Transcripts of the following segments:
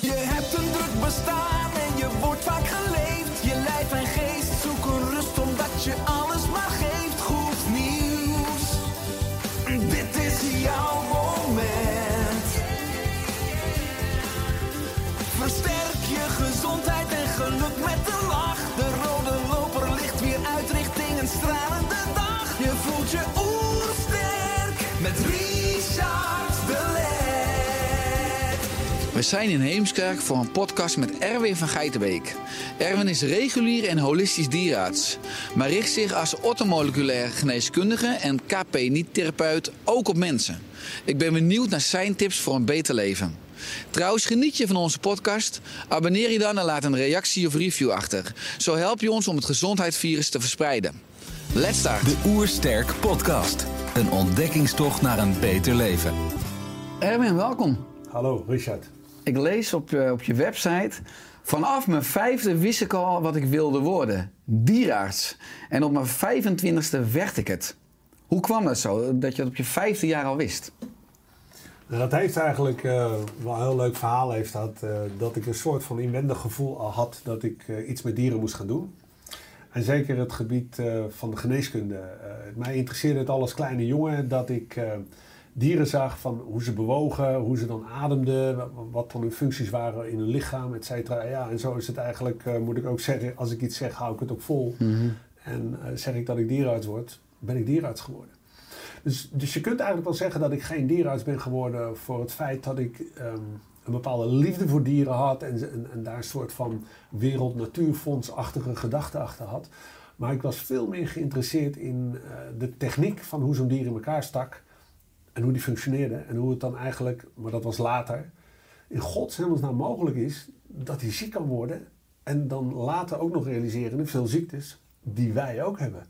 Je hebt een druk bestaan We zijn in Heemskerk voor een podcast met Erwin van Geitenbeek. Erwin is regulier en holistisch dierarts, maar richt zich als ortomoleculair geneeskundige en KP-niet-therapeut ook op mensen. Ik ben benieuwd naar zijn tips voor een beter leven. Trouwens, geniet je van onze podcast? Abonneer je dan en laat een reactie of review achter. Zo help je ons om het gezondheidsvirus te verspreiden. Let's start! De Oersterk Podcast. Een ontdekkingstocht naar een beter leven. Erwin, welkom. Hallo Richard. Ik lees op, op je website. Vanaf mijn vijfde wist ik al wat ik wilde worden: dierarts. En op mijn 25e werd ik het. Hoe kwam dat zo, dat je het op je vijfde jaar al wist? Dat heeft eigenlijk eh, wel een heel leuk verhaal. Heeft dat, eh, dat ik een soort van inwendig gevoel al had dat ik eh, iets met dieren moest gaan doen. En zeker het gebied van de geneeskunde. Mij interesseerde het al als kleine jongen dat ik dieren zag van hoe ze bewogen, hoe ze dan ademden, wa- wat dan hun functies waren in hun lichaam, et cetera. Ja, en zo is het eigenlijk, eh, moet ik ook zeggen, als ik iets zeg, hou ik het ook vol. En eh, zeg ik dat ik dierenarts word, ben ik dierenarts geworden. Dus, dus je kunt eigenlijk wel zeggen dat ik geen dierenarts ben geworden voor het feit dat ik ehm, een bepaalde liefde voor dieren had en, en daar een soort van wereld-natuurfondsachtige gedachte achter had. Maar ik was veel meer geïnteresseerd in eh, de techniek van hoe zo'n dier in elkaar stak en hoe die functioneerde en hoe het dan eigenlijk, maar dat was later, in Gods hemelsnaam mogelijk is dat hij ziek kan worden en dan later ook nog realiseren veel ziektes die wij ook hebben.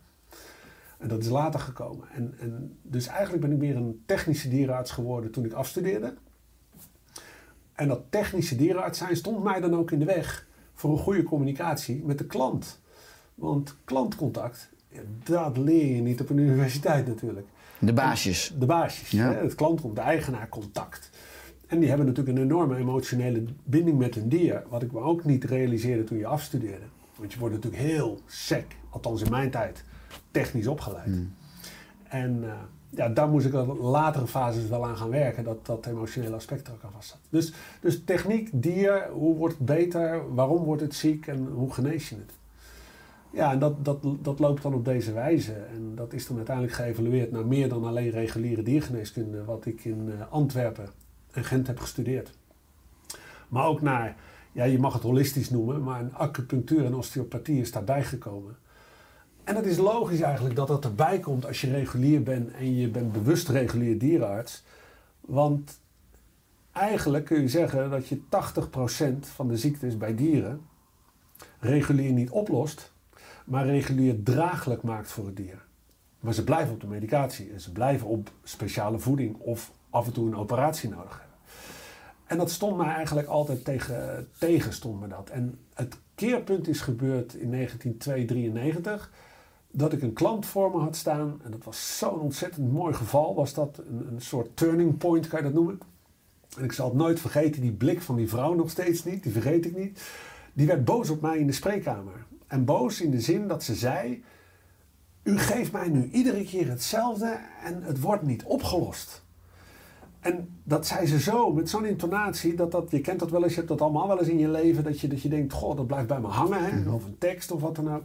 En dat is later gekomen. En, en dus eigenlijk ben ik meer een technische dierenarts geworden toen ik afstudeerde. En dat technische dierenarts zijn stond mij dan ook in de weg voor een goede communicatie met de klant. Want klantcontact, dat leer je niet op een universiteit natuurlijk. De baasjes. De baasjes, Ja. hè, het klantcontact, de eigenaar contact. En die hebben natuurlijk een enorme emotionele binding met hun dier. Wat ik me ook niet realiseerde toen je afstudeerde. Want je wordt natuurlijk heel sec, althans in mijn tijd, technisch opgeleid. En eh, ja, daar moest ik in latere fases wel aan gaan werken, dat dat emotionele aspect er ook aan vast zat. Dus, dus techniek, dier, hoe wordt het beter, waarom wordt het ziek en hoe genees je het? Ja, en dat, dat, dat loopt dan op deze wijze. En dat is dan uiteindelijk geëvalueerd naar meer dan alleen reguliere diergeneeskunde, wat ik in eh, Antwerpen en Gent heb gestudeerd. Maar ook naar, ja, je mag het holistisch noemen, maar een acupunctuur en osteopathie is daarbij gekomen. En het is logisch eigenlijk dat dat erbij komt als je regulier bent en je bent bewust regulier dierenarts. Want eigenlijk kun je zeggen dat je 80% van de ziektes bij dieren regulier niet oplost, maar regulier draaglijk maakt voor het dier. Maar ze blijven op de medicatie en ze blijven op speciale voeding of af en toe een operatie nodig hebben. En dat stond mij eigenlijk altijd tegen, tegen stond me dat. En het keerpunt is gebeurd in 1992 dat ik een klant voor me had staan. En dat was zo'n ontzettend mooi geval. Was dat een, een soort turning point, kan je dat noemen. En ik zal het nooit vergeten, die blik van die vrouw nog steeds niet. Die vergeet ik niet. Die werd boos op mij in de spreekkamer. En boos in de zin dat ze zei... U geeft mij nu iedere keer hetzelfde en het wordt niet opgelost. En dat zei ze zo, met zo'n intonatie, dat dat, je kent dat wel eens, je hebt dat allemaal wel eens in je leven, dat je, dat je denkt, goh, dat blijft bij me hangen, hè? of een tekst of wat dan ook.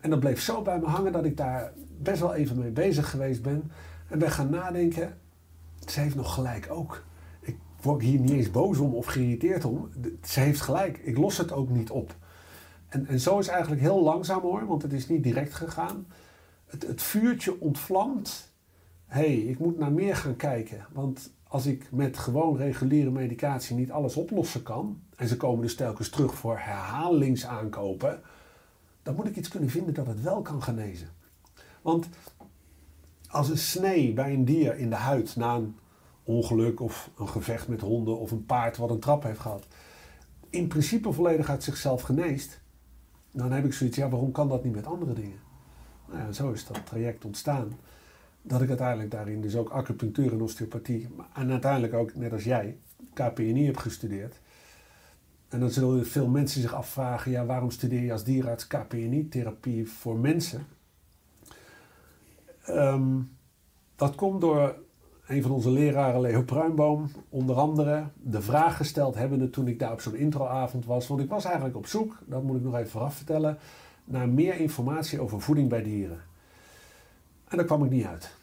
En dat bleef zo bij me hangen dat ik daar best wel even mee bezig geweest ben. En ben gaan nadenken, ze heeft nog gelijk ook. Ik word hier niet eens boos om of geïrriteerd om. Ze heeft gelijk, ik los het ook niet op. En, en zo is eigenlijk heel langzaam hoor, want het is niet direct gegaan. Het, het vuurtje ontvlamt. Hé, hey, ik moet naar meer gaan kijken. Want als ik met gewoon reguliere medicatie niet alles oplossen kan, en ze komen dus telkens terug voor herhalingsaankopen, dan moet ik iets kunnen vinden dat het wel kan genezen. Want als een snee bij een dier in de huid na een ongeluk of een gevecht met honden of een paard wat een trap heeft gehad, in principe volledig uit zichzelf geneest, dan heb ik zoiets, ja, waarom kan dat niet met andere dingen? Nou zo is dat traject ontstaan. Dat ik uiteindelijk daarin dus ook acupunctuur en osteopathie, en uiteindelijk ook, net als jij, KPNI heb gestudeerd. En dan zullen veel mensen zich afvragen, ja, waarom studeer je als dierenarts KPNI-therapie voor mensen? Ehm, dat komt door een van onze leraren, Leo Pruimboom, onder andere de vraag gesteld hebbende toen ik daar op zo'n introavond was. Want ik was eigenlijk op zoek, dat moet ik nog even vooraf vertellen, naar meer informatie over voeding bij dieren. En daar kwam ik niet uit.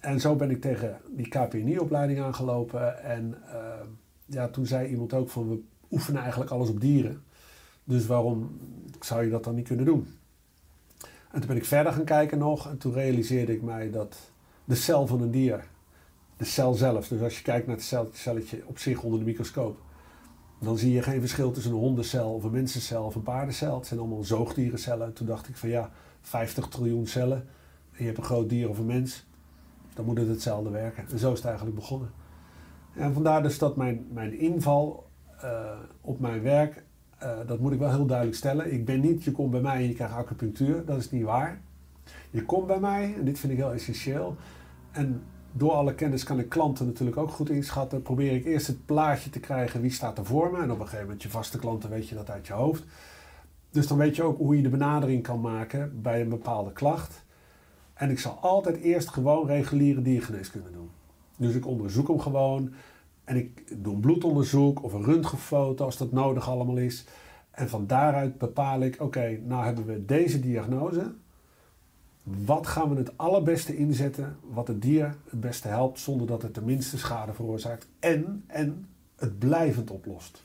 En zo ben ik tegen die KPNI-opleiding aangelopen. En uh, ja, toen zei iemand ook van we oefenen eigenlijk alles op dieren. Dus waarom zou je dat dan niet kunnen doen? En toen ben ik verder gaan kijken nog. En toen realiseerde ik mij dat de cel van een dier, de cel zelf, dus als je kijkt naar het celletje op zich onder de microscoop, dan zie je geen verschil tussen een hondencel of een mensencel of een paardencel. Het zijn allemaal zoogdierencellen. En toen dacht ik van ja, 50 triljoen cellen. En je hebt een groot dier of een mens. Dan moet het hetzelfde werken. En zo is het eigenlijk begonnen. En vandaar dus dat mijn, mijn inval uh, op mijn werk, uh, dat moet ik wel heel duidelijk stellen. Ik ben niet, je komt bij mij en je krijgt acupunctuur. Dat is niet waar. Je komt bij mij, en dit vind ik heel essentieel. En door alle kennis kan ik klanten natuurlijk ook goed inschatten. Probeer ik eerst het plaatje te krijgen wie staat er voor me. En op een gegeven moment je vaste klanten weet je dat uit je hoofd. Dus dan weet je ook hoe je de benadering kan maken bij een bepaalde klacht. En ik zal altijd eerst gewoon reguliere diergeneeskunde doen. Dus ik onderzoek hem gewoon. En ik doe een bloedonderzoek of een röntgenfoto als dat nodig allemaal is. En van daaruit bepaal ik, oké, nou hebben we deze diagnose. Wat gaan we het allerbeste inzetten wat het dier het beste helpt zonder dat het de minste schade veroorzaakt en, en het blijvend oplost.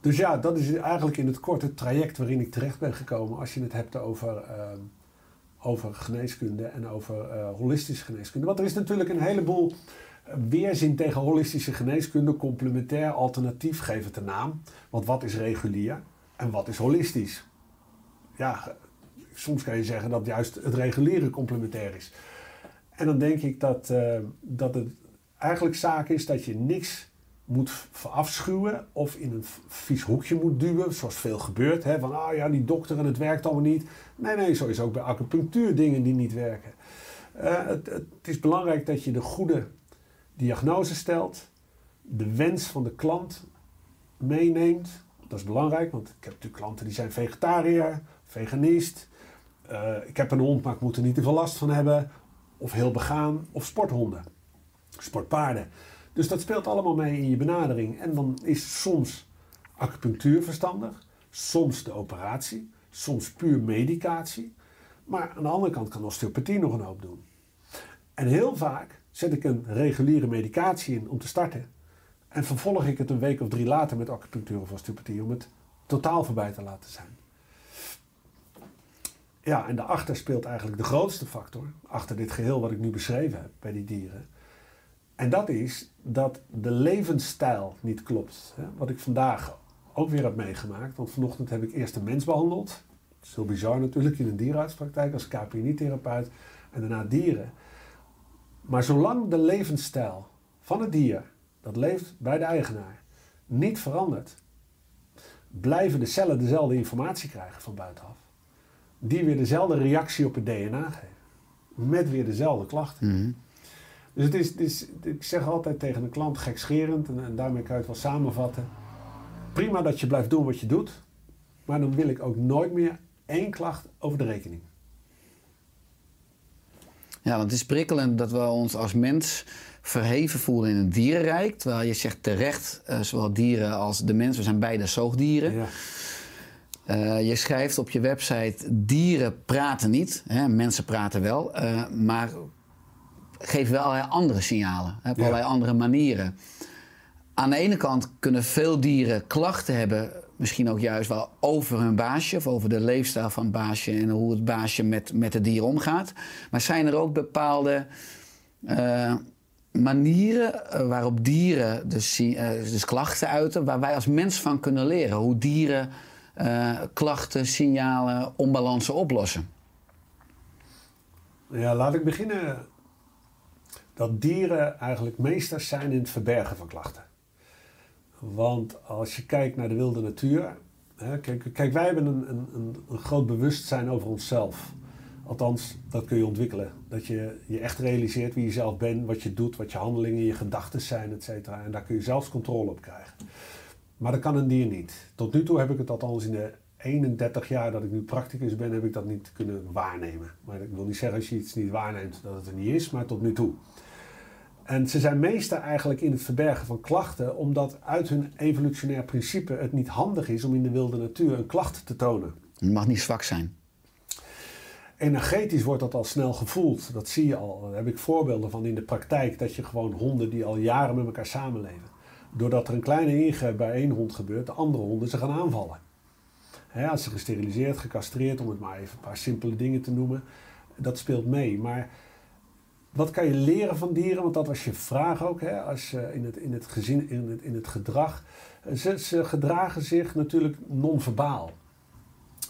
Dus ja, dat is eigenlijk in het korte traject waarin ik terecht ben gekomen als je het hebt over, uh, over geneeskunde en over uh, holistische geneeskunde. Want er is natuurlijk een heleboel weerzin tegen holistische geneeskunde, complementair, alternatief, geef het een naam. Want wat is regulier en wat is holistisch? Ja, soms kan je zeggen dat juist het reguliere complementair is. En dan denk ik dat, uh, dat het eigenlijk zaak is dat je niks moet verafschuwen of in een vies hoekje moet duwen, zoals veel gebeurt. Hè? Van, ah ja, die dokter en het werkt allemaal niet. Nee, nee, zo is ook bij acupunctuur dingen die niet werken. Uh, het, het, is belangrijk dat je de goede diagnose stelt, de wens van de klant meeneemt. Dat is belangrijk, want ik heb natuurlijk klanten die zijn vegetariër, veganist. Uh, ik heb een hond, maar ik moet er niet te veel last van hebben. Of heel begaan, of sporthonden, sportpaarden. Dus dat speelt allemaal mee in je benadering. En dan is soms acupunctuur verstandig, soms de operatie, soms puur medicatie. Maar aan de andere kant kan osteopathie nog een hoop doen. En heel vaak zet ik een reguliere medicatie in om te starten. En vervolg ik het een week of drie later met acupunctuur of osteopathie om het totaal voorbij te laten zijn. Ja, en daarachter speelt eigenlijk de grootste factor, achter dit geheel wat ik nu beschreven heb bij die dieren. En dat is dat de levensstijl niet klopt. Wat ik vandaag ook weer heb meegemaakt, want vanochtend heb ik eerst een mens behandeld. Dat is heel bizar natuurlijk in een dierenartspraktijk als KPNI-therapeut en daarna dieren. Maar zolang de levensstijl van het dier, dat leeft bij de eigenaar, niet verandert, blijven de cellen dezelfde informatie krijgen van buitenaf. Die weer dezelfde reactie op het DNA geven. Met weer dezelfde klachten. Mhm. Dus het is, het is, ik zeg altijd tegen een klant gekscherend, en, en daarmee kan je het wel samenvatten. Prima dat je blijft doen wat je doet, maar dan wil ik ook nooit meer één klacht over de rekening. Ja, want het is prikkelend dat we ons als mens verheven voelen in het dierenrijk. Terwijl je zegt terecht, uh, zowel dieren als de mens, we zijn beide zoogdieren. Ja. Uh, je schrijft op je website: dieren praten niet, hè, mensen praten wel, uh, maar geven wel allerlei andere signalen, hè, op Ja. allerlei andere manieren. Aan de ene kant kunnen veel dieren klachten hebben, misschien ook juist wel over hun baasje of over de leefstijl van het baasje en hoe het baasje met, met het dier omgaat. Maar zijn er ook bepaalde eh, manieren eh, waarop dieren dus, eh, dus klachten uiten, waar wij als mens van kunnen leren. Hoe dieren eh, klachten, signalen, onbalansen oplossen. Ja, laat ik beginnen dat dieren eigenlijk meesters zijn in het verbergen van klachten. Want als je kijkt naar de wilde natuur. Hè, kijk, kijk, wij hebben een, een, een, groot bewustzijn over onszelf. Althans, dat kun je ontwikkelen. Dat je je echt realiseert wie je zelf bent, wat je doet, wat je handelingen, je gedachten zijn, et cetera. En daar kun je zelfs controle op krijgen. Maar dat kan een dier niet. Tot nu toe heb ik het althans in de 31 jaar dat ik nu practicus ben, heb ik dat niet kunnen waarnemen. Maar ik wil niet zeggen als je iets niet waarneemt dat het er niet is, maar tot nu toe. En ze zijn meester eigenlijk in het verbergen van klachten, omdat uit hun evolutionair principe het niet handig is om in de wilde natuur een klacht te tonen. Je mag niet zwak zijn. Energetisch wordt dat al snel gevoeld. Dat zie je al. Daar heb ik voorbeelden van in de praktijk. Dat je gewoon honden die al jaren met elkaar samenleven. Doordat er een kleine ingreep bij één hond gebeurt, de andere honden ze gaan aanvallen. Als ze gesteriliseerd, gecastreerd, om het maar even een paar simpele dingen te noemen. Dat speelt mee. Maar wat kan je leren van dieren? Want dat was je vraag ook. Als je in, het, in het gezin, in het, in het gedrag. Ze, ze gedragen zich natuurlijk non-verbaal.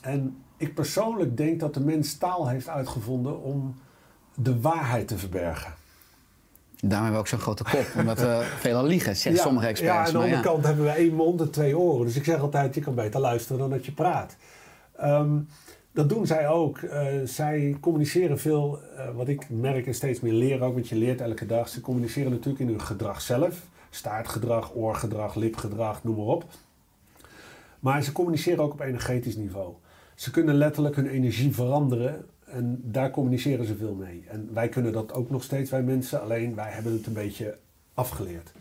En ik persoonlijk denk dat de mens taal heeft uitgevonden om de waarheid te verbergen. Daarom hebben we ook zo'n grote kop, omdat we veelal liegen, zeggen sommige Ja, experts. aan de andere ja. kant hebben we één mond en twee oren. Dus ik zeg altijd, je kan beter luisteren dan dat je praat. Ehm, dat doen zij ook. Eh, zij communiceren veel, eh, wat ik merk en steeds meer leer ook, want je leert elke dag. Ze communiceren natuurlijk in hun gedrag zelf. Staartgedrag, oorgedrag, lipgedrag, noem maar op. Maar ze communiceren ook op energetisch niveau. Ze kunnen letterlijk hun energie veranderen en daar communiceren ze veel mee. En wij kunnen dat ook nog steeds, wij mensen, alleen wij hebben het een beetje afgeleerd.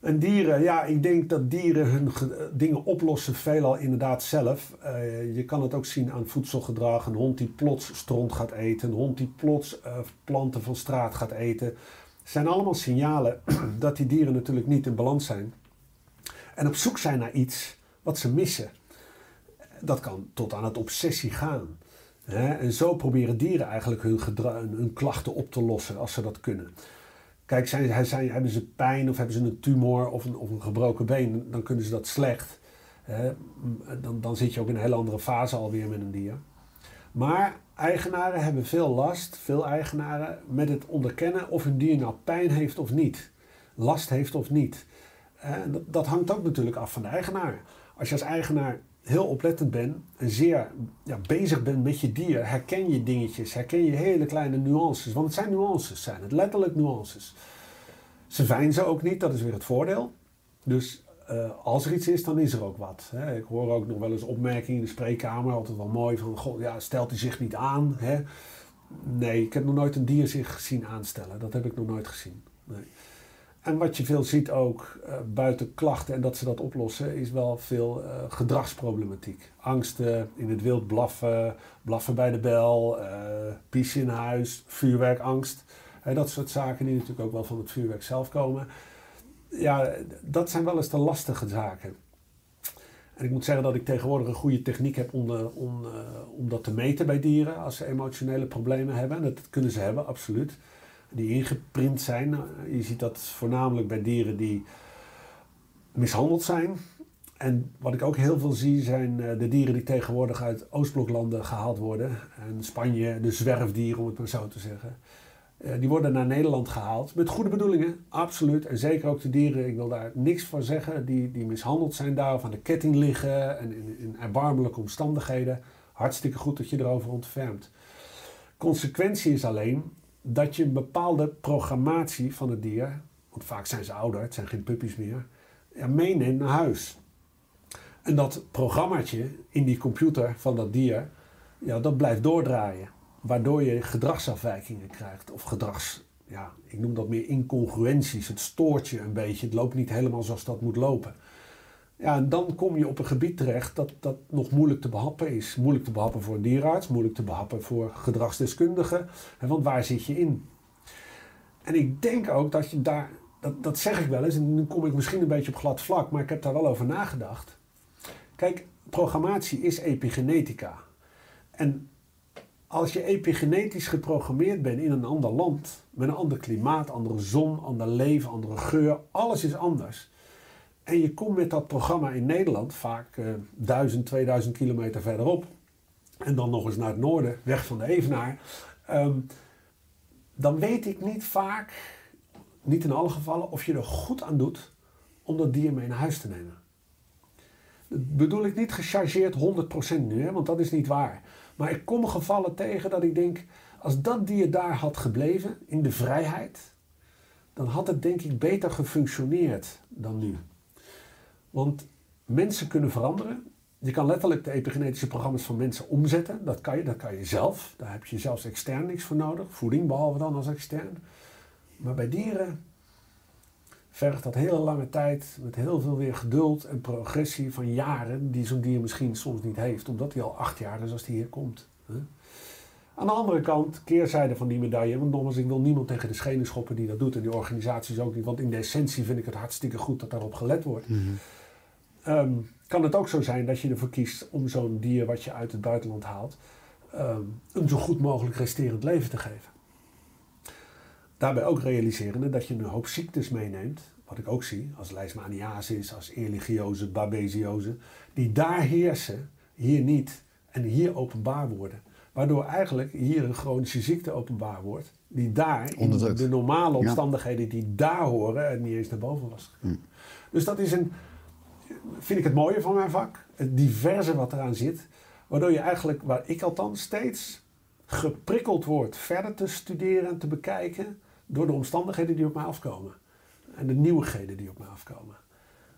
En dieren, ja, ik denk dat dieren hun ge- dingen oplossen veelal inderdaad zelf. Eh, je kan het ook zien aan voedselgedrag. Een hond die plots stront gaat eten, een hond die plots eh, planten van straat gaat eten. Zijn allemaal signalen dat die dieren natuurlijk niet in balans zijn. En op zoek zijn naar iets wat ze missen. Dat kan tot aan het obsessie gaan. En zo proberen dieren eigenlijk hun, hun klachten op te lossen als ze dat kunnen. Kijk, zijn, zijn, hebben ze pijn of hebben ze een tumor of een, of een gebroken been, dan kunnen ze dat slecht. Dan, dan zit je ook in een hele andere fase alweer met een dier. Maar eigenaren hebben veel last, veel eigenaren, met het onderkennen of hun dier nou pijn heeft of niet. Last heeft of niet. Dat, dat hangt ook natuurlijk af van de eigenaar. Als je als eigenaar heel oplettend bent en zeer ja, bezig bent met je dier, herken je dingetjes, herken je hele kleine nuances. Want het zijn nuances, zijn het letterlijk nuances. Ze veinzen ook niet, dat is weer het voordeel. Dus eh, als er iets is, dan is er ook wat. Hè. Ik hoor ook nog wel eens opmerkingen in de spreekkamer, altijd wel mooi, van goh, ja, stelt hij zich niet aan? Hè? Nee, ik heb nog nooit een dier zich zien aanstellen. Dat heb ik nog nooit gezien. Nee. En wat je veel ziet ook eh, buiten klachten en dat ze dat oplossen, is wel veel eh, gedragsproblematiek. Angsten, in het wild blaffen, blaffen bij de bel, pissen in huis, vuurwerkangst. Dat soort zaken die natuurlijk ook wel van het vuurwerk zelf komen. Ja, dat zijn wel eens de lastige zaken. En ik moet zeggen dat ik tegenwoordig een goede techniek heb om, om, om dat te meten bij dieren als ze emotionele problemen hebben. En dat kunnen ze hebben, absoluut. Die ingeprint zijn. Je ziet dat voornamelijk bij dieren die mishandeld zijn. En wat ik ook heel veel zie zijn eh, de dieren die tegenwoordig uit Oostbloklanden gehaald worden. En Spanje, de zwerfdieren om het maar zo te zeggen. Eh, die worden naar Nederland gehaald met goede bedoelingen, absoluut. En zeker ook de dieren, ik wil daar niks van zeggen, die, die mishandeld zijn daar of aan de ketting liggen en in, in erbarmelijke omstandigheden. Hartstikke goed dat je erover ontfermt. Consequentie is alleen dat je een bepaalde programmatie van het dier, want vaak zijn ze ouder, het zijn geen puppies meer, ja, meeneemt naar huis. En dat programmaatje in die computer van dat dier, ja, dat blijft doordraaien. Waardoor je gedragsafwijkingen krijgt. Of gedrags, ja, ik noem dat meer incongruenties. Het stoort je een beetje. Het loopt niet helemaal zoals dat moet lopen. Ja, en dan kom je op een gebied terecht dat, dat nog moeilijk te behappen is. Moeilijk te behappen voor een dierenarts, moeilijk te behappen voor gedragsdeskundigen. Want waar zit je in? En ik denk ook dat je daar, dat, dat zeg ik wel eens, en nu kom ik misschien een beetje op glad vlak, maar ik heb daar wel over nagedacht. Kijk, programmatie is epigenetica. En als je epigenetisch geprogrammeerd bent in een ander land, met een ander klimaat, andere zon, ander leven, andere geur, alles is anders. En je komt met dat programma in Nederland, vaak eh, 1000, 2000 kilometer verderop, en dan nog eens naar het noorden, weg van de Evenaar, ehm, dan weet ik niet vaak, niet in alle gevallen, of je er goed aan doet om dat dier mee naar huis te nemen. Dat bedoel ik niet gechargeerd 100% nu, hè, want dat is niet waar. Maar ik kom gevallen tegen dat ik denk, als dat dier daar had gebleven, in de vrijheid, dan had het denk ik beter gefunctioneerd dan nu. Want mensen kunnen veranderen. Je kan letterlijk de epigenetische programma's van mensen omzetten. Dat kan je, dat kan je zelf. Daar heb je zelfs extern niks voor nodig. Voeding behalve dan als extern. Maar bij dieren vergt dat hele lange tijd met heel veel weer geduld en progressie van jaren die zo'n dier misschien soms niet heeft, omdat hij al acht jaar is als hij hier komt. Aan de andere kant, keerzijde van die medaille, want nogmaals, ik wil niemand tegen de schenen schoppen die dat doet en die organisaties ook niet, want in de essentie vind ik het hartstikke goed dat daarop gelet wordt. Ehm, kan het ook zo zijn dat je ervoor kiest om zo'n dier wat je uit het buitenland haalt, ehm, een zo goed mogelijk resterend leven te geven. Daarbij ook realiserende dat je een hoop ziektes meeneemt, wat ik ook zie, als leishmaniasis, als ehrlichiose, babesiose, die daar heersen, hier niet en hier openbaar worden. Waardoor eigenlijk hier een chronische ziekte openbaar wordt, die daar in de normale omstandigheden die daar horen, niet eens naar boven was gekomen. Dus dat is een, vind ik het mooie van mijn vak, het diverse wat eraan zit, waardoor je eigenlijk, waar ik althans steeds geprikkeld word verder te studeren en te bekijken door de omstandigheden die op mij afkomen. En de nieuwigheden die op mij afkomen.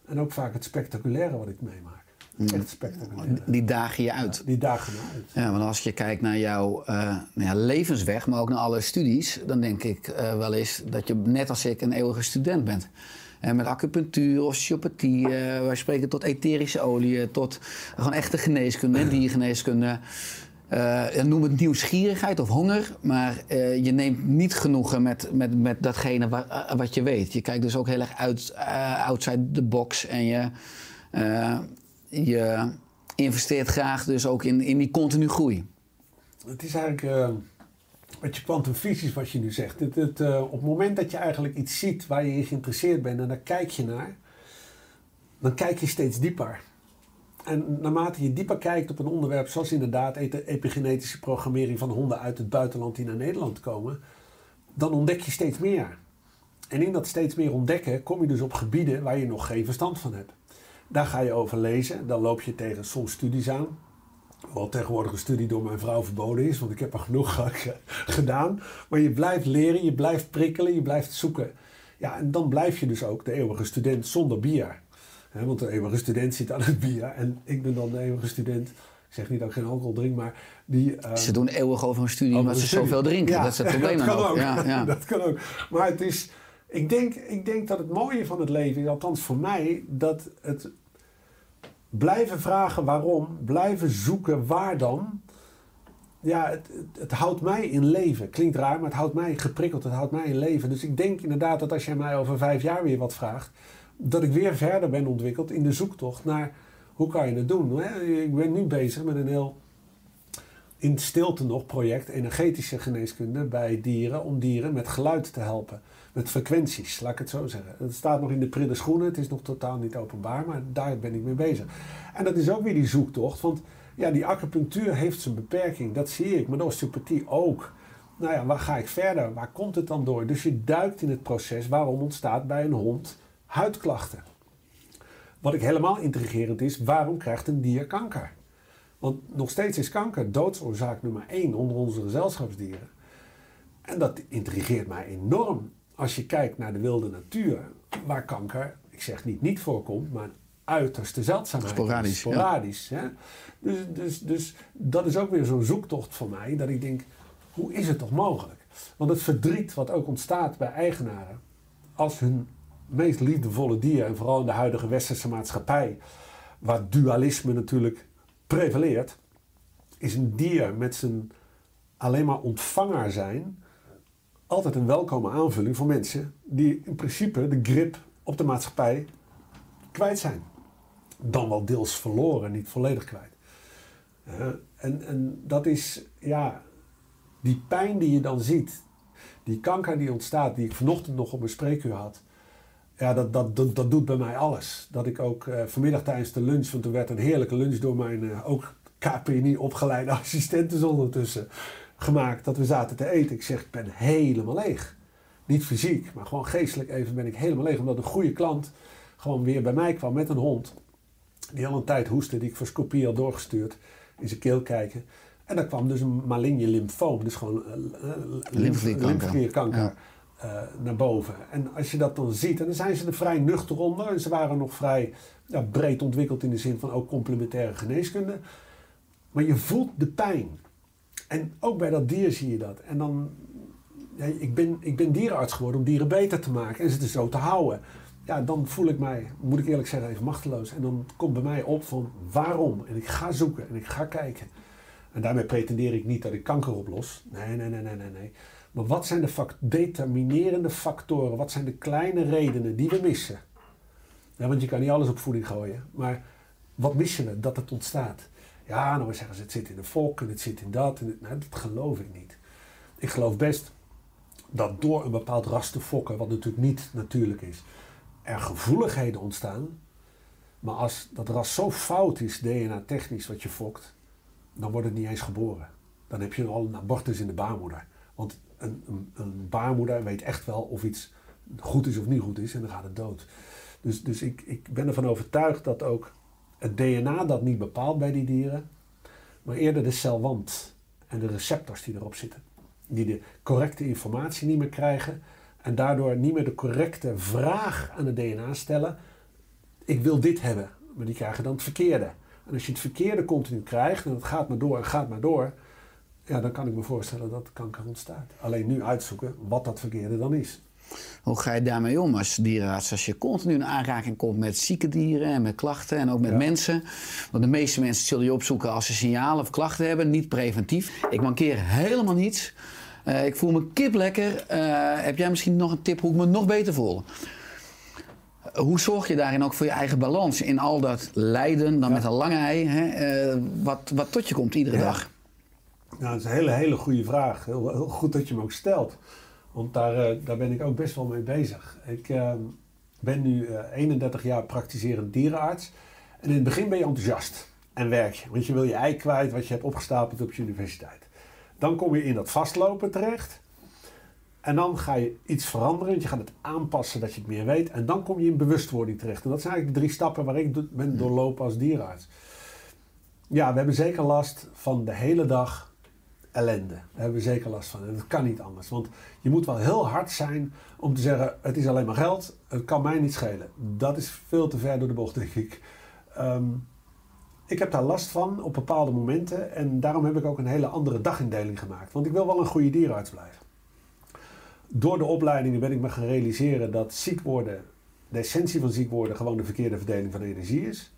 En ook vaak het spectaculaire wat ik meemaak. Echt spectaculair. Die dagen je uit. Die dagen me uit. Ja, want als je kijkt naar jouw nou ja, levensweg, maar ook naar alle studies, dan denk ik eh, wel eens dat je net als ik een eeuwige student bent. En met acupunctuur, osteopathie, eh, wij spreken tot etherische oliën, tot gewoon echte geneeskunde, diergeneeskunde. Eh, noem het nieuwsgierigheid of honger, maar eh, je neemt niet genoegen met, met, met datgene wa- eh, wat je weet. Je kijkt dus ook heel erg uit, eh, outside the box en je, eh, je investeert graag dus ook in, in die continu groei. Het is eigenlijk eh met je kwantumfysisch wat je nu zegt. Het, het, eh, op het moment dat je eigenlijk iets ziet waar je in geïnteresseerd bent en daar kijk je naar, dan kijk je steeds dieper. En naarmate je dieper kijkt op een onderwerp zoals inderdaad ete- epigenetische programmering van honden uit het buitenland die naar Nederland komen, dan ontdek je steeds meer. En in dat steeds meer ontdekken kom je dus op gebieden waar je nog geen verstand van hebt. Daar ga je over lezen, dan loop je tegen soms studies aan. Wat tegenwoordig een studie door mijn vrouw verboden is, want ik heb er genoeg ge- gedaan. Maar je blijft leren, je blijft prikkelen, je blijft zoeken. Ja, en dan blijf je dus ook de eeuwige student zonder bier. Want de eeuwige student zit aan het bier. En ik ben dan de eeuwige student. Ik zeg niet dat ik geen alcohol drink, maar die... eh, Ze doen eeuwig over een studie omdat ze studie. zoveel drinken. Ja, dat is het probleem dat kan ook. ook. Ja, ja. dat kan ook. Maar het is... Ik denk, ik denk dat het mooie van het leven is, althans voor mij, dat het blijven vragen waarom, blijven zoeken waar dan. Ja, het, het, houdt mij in leven. Klinkt raar, maar het houdt mij geprikkeld. Het houdt mij in leven. Dus ik denk inderdaad dat als jij mij over vijf jaar weer wat vraagt, dat ik weer verder ben ontwikkeld in de zoektocht naar hoe kan je het doen. Ik ben nu bezig met een heel in stilte nog project energetische geneeskunde bij dieren om dieren met geluid te helpen. Met frequenties, laat ik het zo zeggen. Het staat nog in de prille schoenen, het is nog totaal niet openbaar, maar daar ben ik mee bezig. En dat is ook weer die zoektocht, want ja, die acupunctuur heeft zijn beperking, dat zie ik, maar de osteopathie ook. Nou ja, waar ga ik verder? Waar komt het dan door? Dus je duikt in het proces waarom ontstaat bij een hond huidklachten. Wat ik helemaal intrigerend is, waarom krijgt een dier kanker? Want nog steeds is kanker doodsoorzaak nummer één onder onze gezelschapsdieren. En dat intrigeert mij enorm als je kijkt naar de wilde natuur, waar kanker, ik zeg niet niet voorkomt, maar uiterste zeldzaamheid is. Sporadisch, ja. Sporadisch. Hè? Dus, dus, dus dat is ook weer zo'n zoektocht voor mij, dat ik denk, hoe is het toch mogelijk? Want het verdriet wat ook ontstaat bij eigenaren, als hun meest liefdevolle dier, en vooral in de huidige westerse maatschappij, waar dualisme natuurlijk prevaleert, is een dier met zijn alleen maar ontvanger zijn altijd een welkome aanvulling voor mensen die in principe de grip op de maatschappij kwijt zijn. Dan wel deels verloren, niet volledig kwijt. En, en dat is, ja, die pijn die je dan ziet, die kanker die ontstaat, die ik vanochtend nog op mijn spreekuur had. Ja, dat, dat, dat, dat doet bij mij alles. Dat ik ook eh, vanmiddag tijdens de lunch, want er werd een heerlijke lunch door mijn eh, ook KPNI opgeleide assistenten ondertussen gemaakt. Dat we zaten te eten. Ik zeg, ik ben helemaal leeg. Niet fysiek, maar gewoon geestelijk even ben ik helemaal leeg. Omdat een goede klant gewoon weer bij mij kwam met een hond. Die al een tijd hoestte, die ik voor scopie had doorgestuurd. In zijn keel kijken. En daar kwam dus een maligne lymfoom, dus gewoon uh, Lymfeklierkanker. lymfeklierkanker, Ja. eh, naar boven. En als je dat dan ziet, en dan zijn ze er vrij nuchter onder. En ze waren nog vrij ja, breed ontwikkeld in de zin van ook complementaire geneeskunde. Maar je voelt de pijn. En ook bij dat dier zie je dat. En dan, ja, ik, ben, ik ben dierenarts geworden om dieren beter te maken en ze er zo te houden. Ja, dan voel ik mij, moet ik eerlijk zeggen, even machteloos. En dan komt bij mij op van waarom? En ik ga zoeken en ik ga kijken. En daarmee pretendeer ik niet dat ik kanker oplos. Nee, nee, nee, nee, nee. nee. Maar wat zijn de fact- determinerende factoren? Wat zijn de kleine redenen die we missen? Ja, want je kan niet alles op voeding gooien. Maar wat missen we dat het ontstaat? Ja, nou zeggen ze het zit in de volk en het zit in dat. En het, nou, dat geloof ik niet. Ik geloof best dat door een bepaald ras te fokken, wat natuurlijk niet natuurlijk is, er gevoeligheden ontstaan. Maar als dat ras zo fout is, DNA-technisch, wat je fokt, dan wordt het niet eens geboren. Dan heb je al een abortus in de baarmoeder. Want een, een, een baarmoeder weet echt wel of iets goed is of niet goed is en dan gaat het dood. Dus, dus ik, ik ben ervan overtuigd dat ook het DNA dat niet bepaalt bij die dieren, maar eerder de celwand en de receptors die erop zitten. Die de correcte informatie niet meer krijgen en daardoor niet meer de correcte vraag aan het DNA stellen. Ik wil dit hebben, maar die krijgen dan het verkeerde. En als je het verkeerde continu krijgt en het gaat maar door en gaat maar door, ja, dan kan ik me voorstellen dat kanker ontstaat. Alleen nu uitzoeken wat dat verkeerde dan is. Hoe ga je daarmee om als dierenarts? Als je continu in aanraking komt met zieke dieren en met klachten en ook met Ja. mensen. Want de meeste mensen zullen je opzoeken als ze signalen of klachten hebben, niet preventief. Ik mankeer helemaal niets. Eh, ik voel me kip lekker. Eh, heb jij misschien nog een tip hoe ik me nog beter voel? Hoe zorg je daarin ook voor je eigen balans in al dat lijden, dan met een lange ei, hè, eh, wat, wat tot je komt iedere Ja. dag? Nou, dat is een hele, hele goede vraag. Heel, heel goed dat je hem ook stelt. Want daar, eh, daar ben ik ook best wel mee bezig. Ik eh, ben nu eh, 31 jaar praktiserend dierenarts. En in het begin ben je enthousiast en werk je. Want je wil je ei kwijt wat je hebt opgestapeld op je universiteit. Dan kom je in dat vastlopen terecht. En dan ga je iets veranderen. want Je gaat het aanpassen dat je het meer weet. En dan kom je in bewustwording terecht. En dat zijn eigenlijk de drie stappen waar ik ben doorlopen als dierenarts. Ja, we hebben zeker last van de hele dag ellende. Daar hebben we zeker last van. En dat kan niet anders. Want je moet wel heel hard zijn om te zeggen: het is alleen maar geld, het kan mij niet schelen. Dat is veel te ver door de bocht, denk ik. Ehm, ik heb daar last van op bepaalde momenten. En daarom heb ik ook een hele andere dagindeling gemaakt. Want ik wil wel een goede dierenarts blijven. Door de opleidingen ben ik me gaan realiseren dat ziek worden, de essentie van ziek worden, gewoon de verkeerde verdeling van energie is.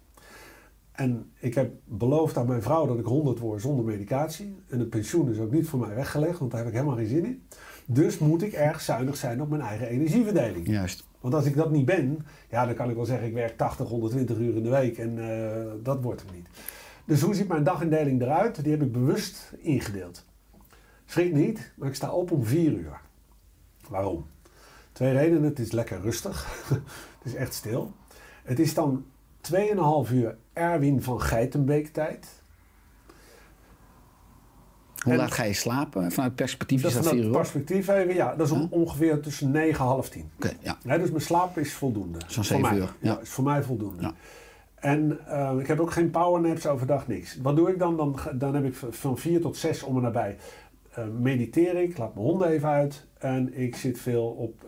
En ik heb beloofd aan mijn vrouw dat ik 100 word zonder medicatie. En het pensioen is ook niet voor mij weggelegd, want daar heb ik helemaal geen zin in. Dus moet ik erg zuinig zijn op mijn eigen energieverdeling. Juist. Want als ik dat niet ben, ja, dan kan ik wel zeggen ik werk 80, 120 uur in de week en eh, dat wordt hem niet. Dus hoe ziet mijn dagindeling eruit? Die heb ik bewust ingedeeld. Schrik niet, maar ik sta op om 4 uur. Waarom? Twee redenen. Het is lekker rustig. het is echt stil. Het is dan 2,5 uur Erwin van Geitenbeek tijd. Hoe En- laat ga je slapen? Vanuit perspectief Dat is dat van 4 het uur? perspectief even. Ja, dat is om, ongeveer tussen 9 en half 10. Oké, ja. Nee, dus mijn slaap is voldoende. Zo'n Voor zeven mij. uur, Ja, ja. is voor mij voldoende. Ja. En eh, ik heb ook geen powernaps overdag, niks. Wat doe ik dan? Dan, dan heb ik van 4 tot 6 om en nabij. eh mediteer ik, laat mijn honden even uit. En ik zit veel op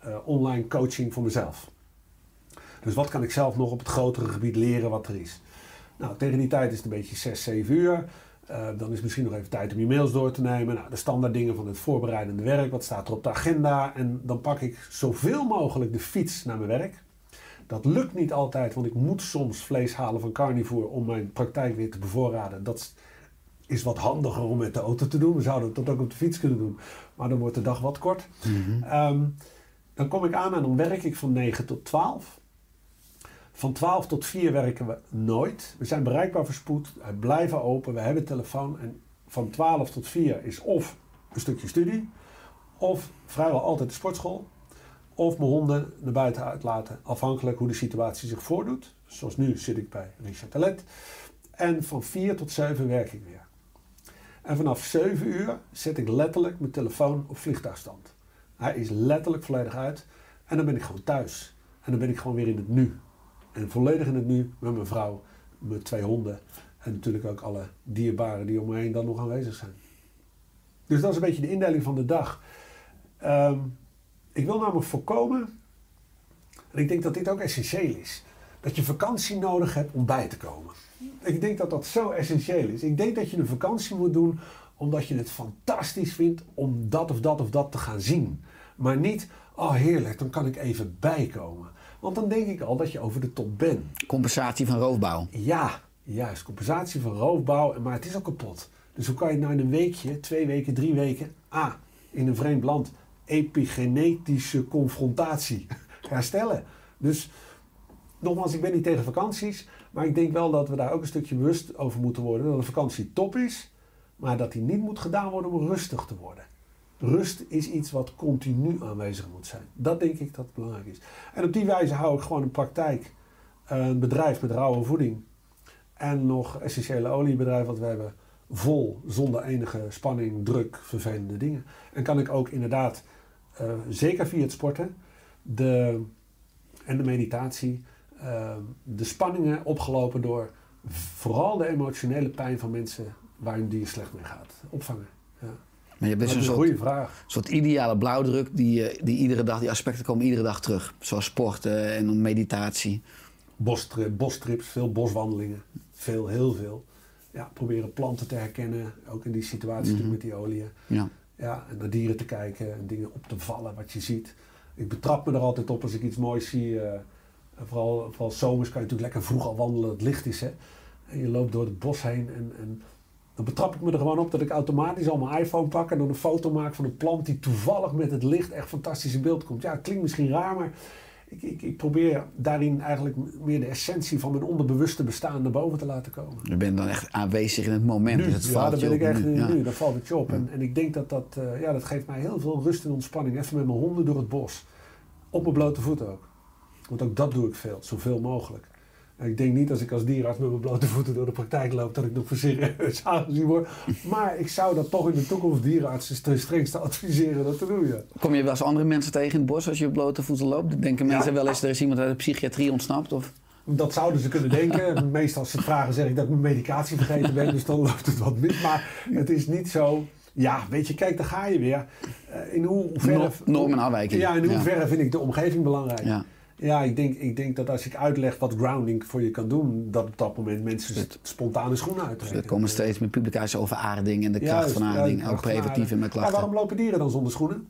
eh, online coaching voor mezelf. Dus wat kan ik zelf nog op het grotere gebied leren wat er is? Nou, tegen die tijd is het een beetje 6, 7 uur. Eh, dan is misschien nog even tijd om je mails door te nemen. Nou, de standaard dingen van het voorbereidende werk. Wat staat er op de agenda? En dan pak ik zoveel mogelijk de fiets naar mijn werk. Dat lukt niet altijd, want ik moet soms vlees halen van carnivore om mijn praktijk weer te bevoorraden. Dat is wat handiger om met de auto te doen. We zouden dat ook op de fiets kunnen doen, maar dan wordt de dag wat kort. Ehm, dan kom ik aan en dan werk ik van 9 tot 12. Van 12 tot 4 werken we nooit. We zijn bereikbaar voor spoed. We blijven open. We hebben telefoon. En van 12 tot 4 is of een stukje studie. Of vrijwel altijd de sportschool. Of mijn honden naar buiten uitlaten. Afhankelijk hoe de situatie zich voordoet. Zoals nu zit ik bij Richard Talent. En van 4 tot 7 werk ik weer. En vanaf 7 uur zet ik letterlijk mijn telefoon op vliegtuigstand. Hij is letterlijk volledig uit. En dan ben ik gewoon thuis. En dan ben ik gewoon weer in het nu. En volledig in het nu met mijn vrouw, mijn twee honden. En natuurlijk ook alle dierbaren die om me heen dan nog aanwezig zijn. Dus dat is een beetje de indeling van de dag. Ehm, ik wil namelijk voorkomen, en ik denk dat dit ook essentieel is, dat je vakantie nodig hebt om bij te komen. Ik denk dat dat zo essentieel is. Ik denk dat je een vakantie moet doen omdat je het fantastisch vindt om dat of dat of dat te gaan zien. Maar niet, oh heerlijk, dan kan ik even bijkomen. Want dan denk ik al dat je over de top bent. Compensatie van roofbouw. Ja, juist. Compensatie van roofbouw, maar het is al kapot. Dus hoe kan je nou in een weekje, twee weken, drie weken, ah, in een vreemd land, epigenetische confrontatie herstellen? Dus nogmaals, ik ben niet tegen vakanties, maar ik denk wel dat we daar ook een stukje bewust over moeten worden. Dat een vakantie top is, maar dat die niet moet gedaan worden om rustig te worden. Rust is iets wat continu aanwezig moet zijn. Dat denk ik dat belangrijk is. En op die wijze hou ik gewoon een praktijk, een bedrijf met rauwe voeding en nog essentiële oliebedrijf wat we hebben vol, zonder enige spanning, druk, vervelende dingen. En kan ik ook inderdaad, uh, zeker via het sporten de, en de meditatie, uh, de spanningen opgelopen door vooral de emotionele pijn van mensen waar een dier slecht mee gaat, opvangen. Maar je Dat is een soort, goede vraag. soort ideale blauwdruk die, eh, die iedere dag, die aspecten komen iedere dag terug. Zoals sporten en meditatie. Bostrip, bostrips, veel boswandelingen. Veel, heel veel. Ja, proberen planten te herkennen. Ook in die situatie natuurlijk met die oliën. Ja. Ja, en naar dieren te kijken en dingen op te vallen wat je ziet. Ik betrap me er altijd op als ik iets moois zie. eh, vooral, vooral zomers kan je natuurlijk lekker vroeg al wandelen, het licht is. Hè? En je loopt door het bos heen en, en dan betrap ik me er gewoon op dat ik automatisch al mijn iPhone pak en dan een foto maak van een plant die toevallig met het licht echt fantastisch in beeld komt. Ja, het klinkt misschien raar, maar ik, ik, ik probeer daarin eigenlijk meer de essentie van mijn onderbewuste bestaan naar boven te laten komen. Je bent dan echt aanwezig in het moment. Nu, dus het ja, valt dan ben ik echt nu. Ja. nu, dan valt het je op. En, en ik denk dat dat, eh, ja, dat geeft mij heel veel rust en ontspanning. Even met mijn honden door het bos. Op mijn blote voeten ook. Want ook dat doe ik veel, zoveel mogelijk. Ik denk niet als ik als dierenarts met mijn blote voeten door de praktijk loop dat ik nog voor serieus aangezien word. Maar ik zou dat toch in de toekomst dierenartsen ten strengste adviseren dat te doen. Ja. Kom je wel eens andere mensen tegen in het bos als je op blote voeten loopt? Denken mensen wel eens, er is iemand uit de psychiatrie ontsnapt? Of? Dat zouden ze kunnen denken. Meestal als ze vragen zeg ik dat ik mijn medicatie vergeten ben. Dus dan loopt het wat mis. Maar het is niet zo... Ja, weet je, kijk, daar ga je weer. Eh, In hoeverre... Nor- norm en afwijking. Ja, in Ja. hoeverre vind ik de omgeving belangrijk? Ja. Ja, ik denk, ik denk dat als ik uitleg wat grounding voor je kan doen... dat op dat moment mensen Het- spontane schoenen uittrekken. Er komen steeds meer publicaties over aarding en de kracht van ja, aarding. kracht ook preventief met Ja, klachten. waarom lopen dieren dan zonder schoenen?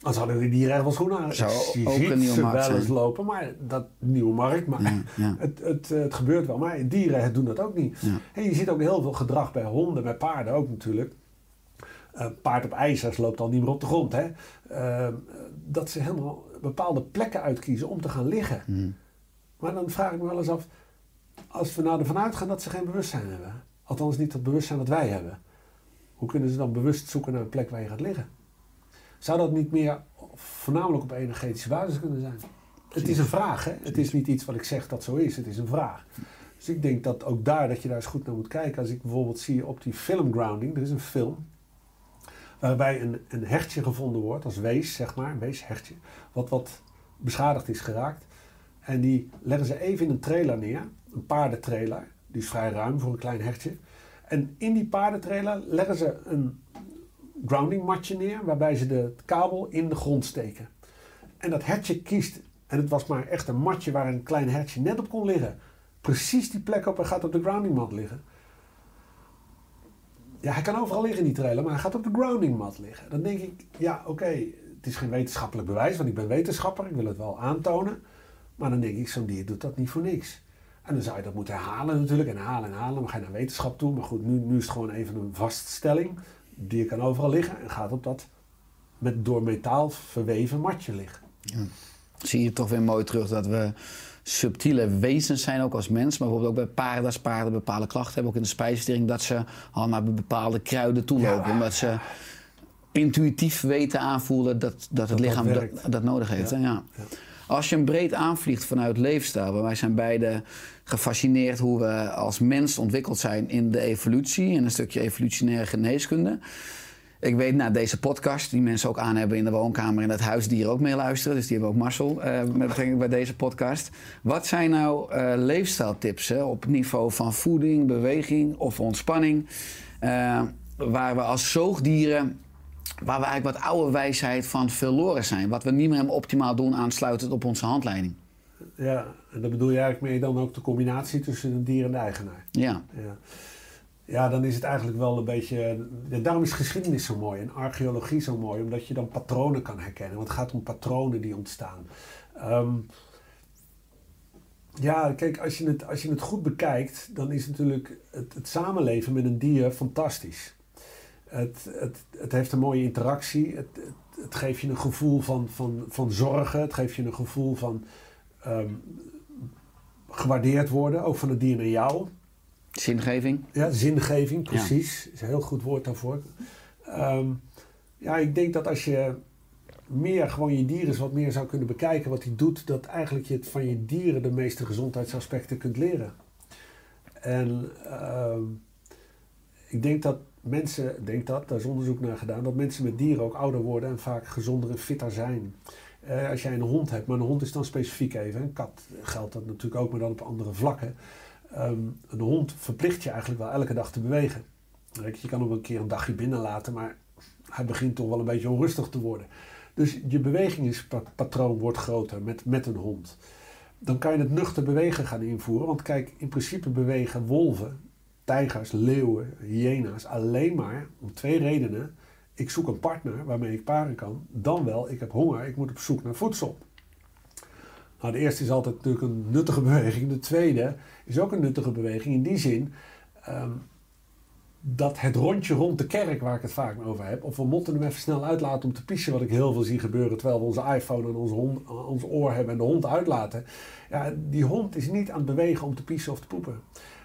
Anders hadden de dieren echt wel schoenen aan. Zou je ook ziet een nieuwe ze markt wel eens zijn. lopen, maar dat nieuwe markt. Maar Ja, ja. Het, het, eh, het gebeurt wel. Maar dieren doen dat ook niet. Ja. En je ziet ook heel veel gedrag bij honden, bij paarden ook natuurlijk. Eh, paard op ijzers loopt al niet meer op de grond. Hè? Eh, dat ze helemaal bepaalde plekken uitkiezen om te gaan liggen. Hmm. Maar dan vraag ik me wel eens af, als we nou ervan uitgaan dat ze geen bewustzijn hebben. Althans niet het bewustzijn dat wij hebben. Hoe kunnen ze dan bewust zoeken naar een plek waar je gaat liggen? Zou dat niet meer voornamelijk op energetische basis kunnen zijn? Het is een vraag, hè? Het is niet iets wat ik zeg dat zo is. Het is een vraag. Dus ik denk dat ook daar, dat je daar eens goed naar moet kijken. Als ik bijvoorbeeld zie op die film Grounding, er is een film waarbij een, een hertje gevonden wordt, als wees, zeg maar, een weeshertje, wat, wat beschadigd is geraakt. En die leggen ze even in een trailer neer, een paardentrailer, die is vrij ruim voor een klein hertje. En in die paardentrailer leggen ze een grounding matje neer, waarbij ze de kabel in de grond steken. En dat hertje kiest, en het was maar echt een matje waar een klein hertje net op kon liggen. Precies die plek op en gaat op de grounding mat liggen. Ja, hij kan overal liggen in die trailer, maar hij gaat op de grounding mat liggen. Dan denk ik, ja oké, het is geen wetenschappelijk bewijs, want ik ben wetenschapper, ik wil het wel aantonen. Maar dan denk ik, zo'n dier doet dat niet voor niks. En dan zou je dat moeten herhalen natuurlijk, en herhalen en herhalen. Dan ga je naar wetenschap toe, maar goed, nu, nu is het gewoon even een vaststelling. Het dier kan overal liggen en gaat op dat met door metaal verweven matje liggen. Zie je toch weer mooi terug dat we subtiele wezens zijn, ook als mens. Maar bijvoorbeeld ook bij paarden, als paarden bepaalde klachten hebben, ook in de spijsvertering, dat ze al naar bepaalde kruiden toe lopen. Ja. Omdat ze intuïtief weten aanvoelen dat, dat het dat lichaam dat, nodig heeft. Ja. Als je hem breed aanvliegt vanuit leefstijl, want wij zijn beide gefascineerd hoe we als mens ontwikkeld zijn in de evolutie en een stukje evolutionaire geneeskunde. Ik weet na deze podcast, die mensen ook aan hebben in de woonkamer en het huisdier ook meeluisteren, dus die hebben ook Marcel eh, met betrekking bij deze podcast. Wat zijn nou eh, leefstijltips hè, op het niveau van voeding, beweging of ontspanning, eh, waar we als zoogdieren waar we eigenlijk wat oude wijsheid van verloren zijn. Wat we niet meer helemaal optimaal doen aansluitend op onze handleiding. Ja, en daar bedoel je eigenlijk mee dan ook de combinatie tussen een dier en de eigenaar. Ja, Ja. Ja, dan is het eigenlijk wel een beetje... daarom is geschiedenis zo mooi en archeologie zo mooi. Omdat je dan patronen kan herkennen. Want het gaat om patronen die ontstaan. Ehm, ja, kijk, als je, het, als je het goed bekijkt... dan is natuurlijk het, samenleven met een dier fantastisch. Het, het, het heeft een mooie interactie. Het, het, het geeft je een gevoel van, van, van zorgen. Het geeft je een gevoel van... ehm, gewaardeerd worden, ook van het dier naar jou. Zingeving. Ja, zingeving, precies. is een heel goed woord daarvoor. Ehm, ja, ik denk dat als je meer gewoon je dieren eens wat meer zou kunnen bekijken wat hij doet, dat eigenlijk je het van je dieren de meeste gezondheidsaspecten kunt leren. En ehm, ik denk dat mensen, denk dat, daar is onderzoek naar gedaan, dat mensen met dieren ook ouder worden en vaak gezonder en fitter zijn. Eh, als jij een hond hebt, maar een hond is dan specifiek even, een kat geldt dat natuurlijk ook, maar dan op andere vlakken. Ehm, een hond verplicht je eigenlijk wel elke dag te bewegen. Je kan hem een keer een dagje binnen laten, maar hij begint toch wel een beetje onrustig te worden. Dus je bewegingspatroon wordt groter met, met een hond. Dan kan je het nuchter bewegen gaan invoeren. Want kijk, in principe bewegen wolven, tijgers, leeuwen, hyena's alleen maar om twee redenen. Ik zoek een partner waarmee ik paren kan. Dan wel, ik heb honger, ik moet op zoek naar voedsel. Nou, de eerste is altijd natuurlijk een nuttige beweging. De tweede is ook een nuttige beweging in die zin ehm, dat het rondje rond de kerk, waar ik het vaak over heb, of we moeten hem even snel uitlaten om te pissen, wat ik heel veel zie gebeuren terwijl we onze iPhone hond, aan ons oor hebben en de hond uitlaten. Ja, die hond is niet aan het bewegen om te pissen of te poepen.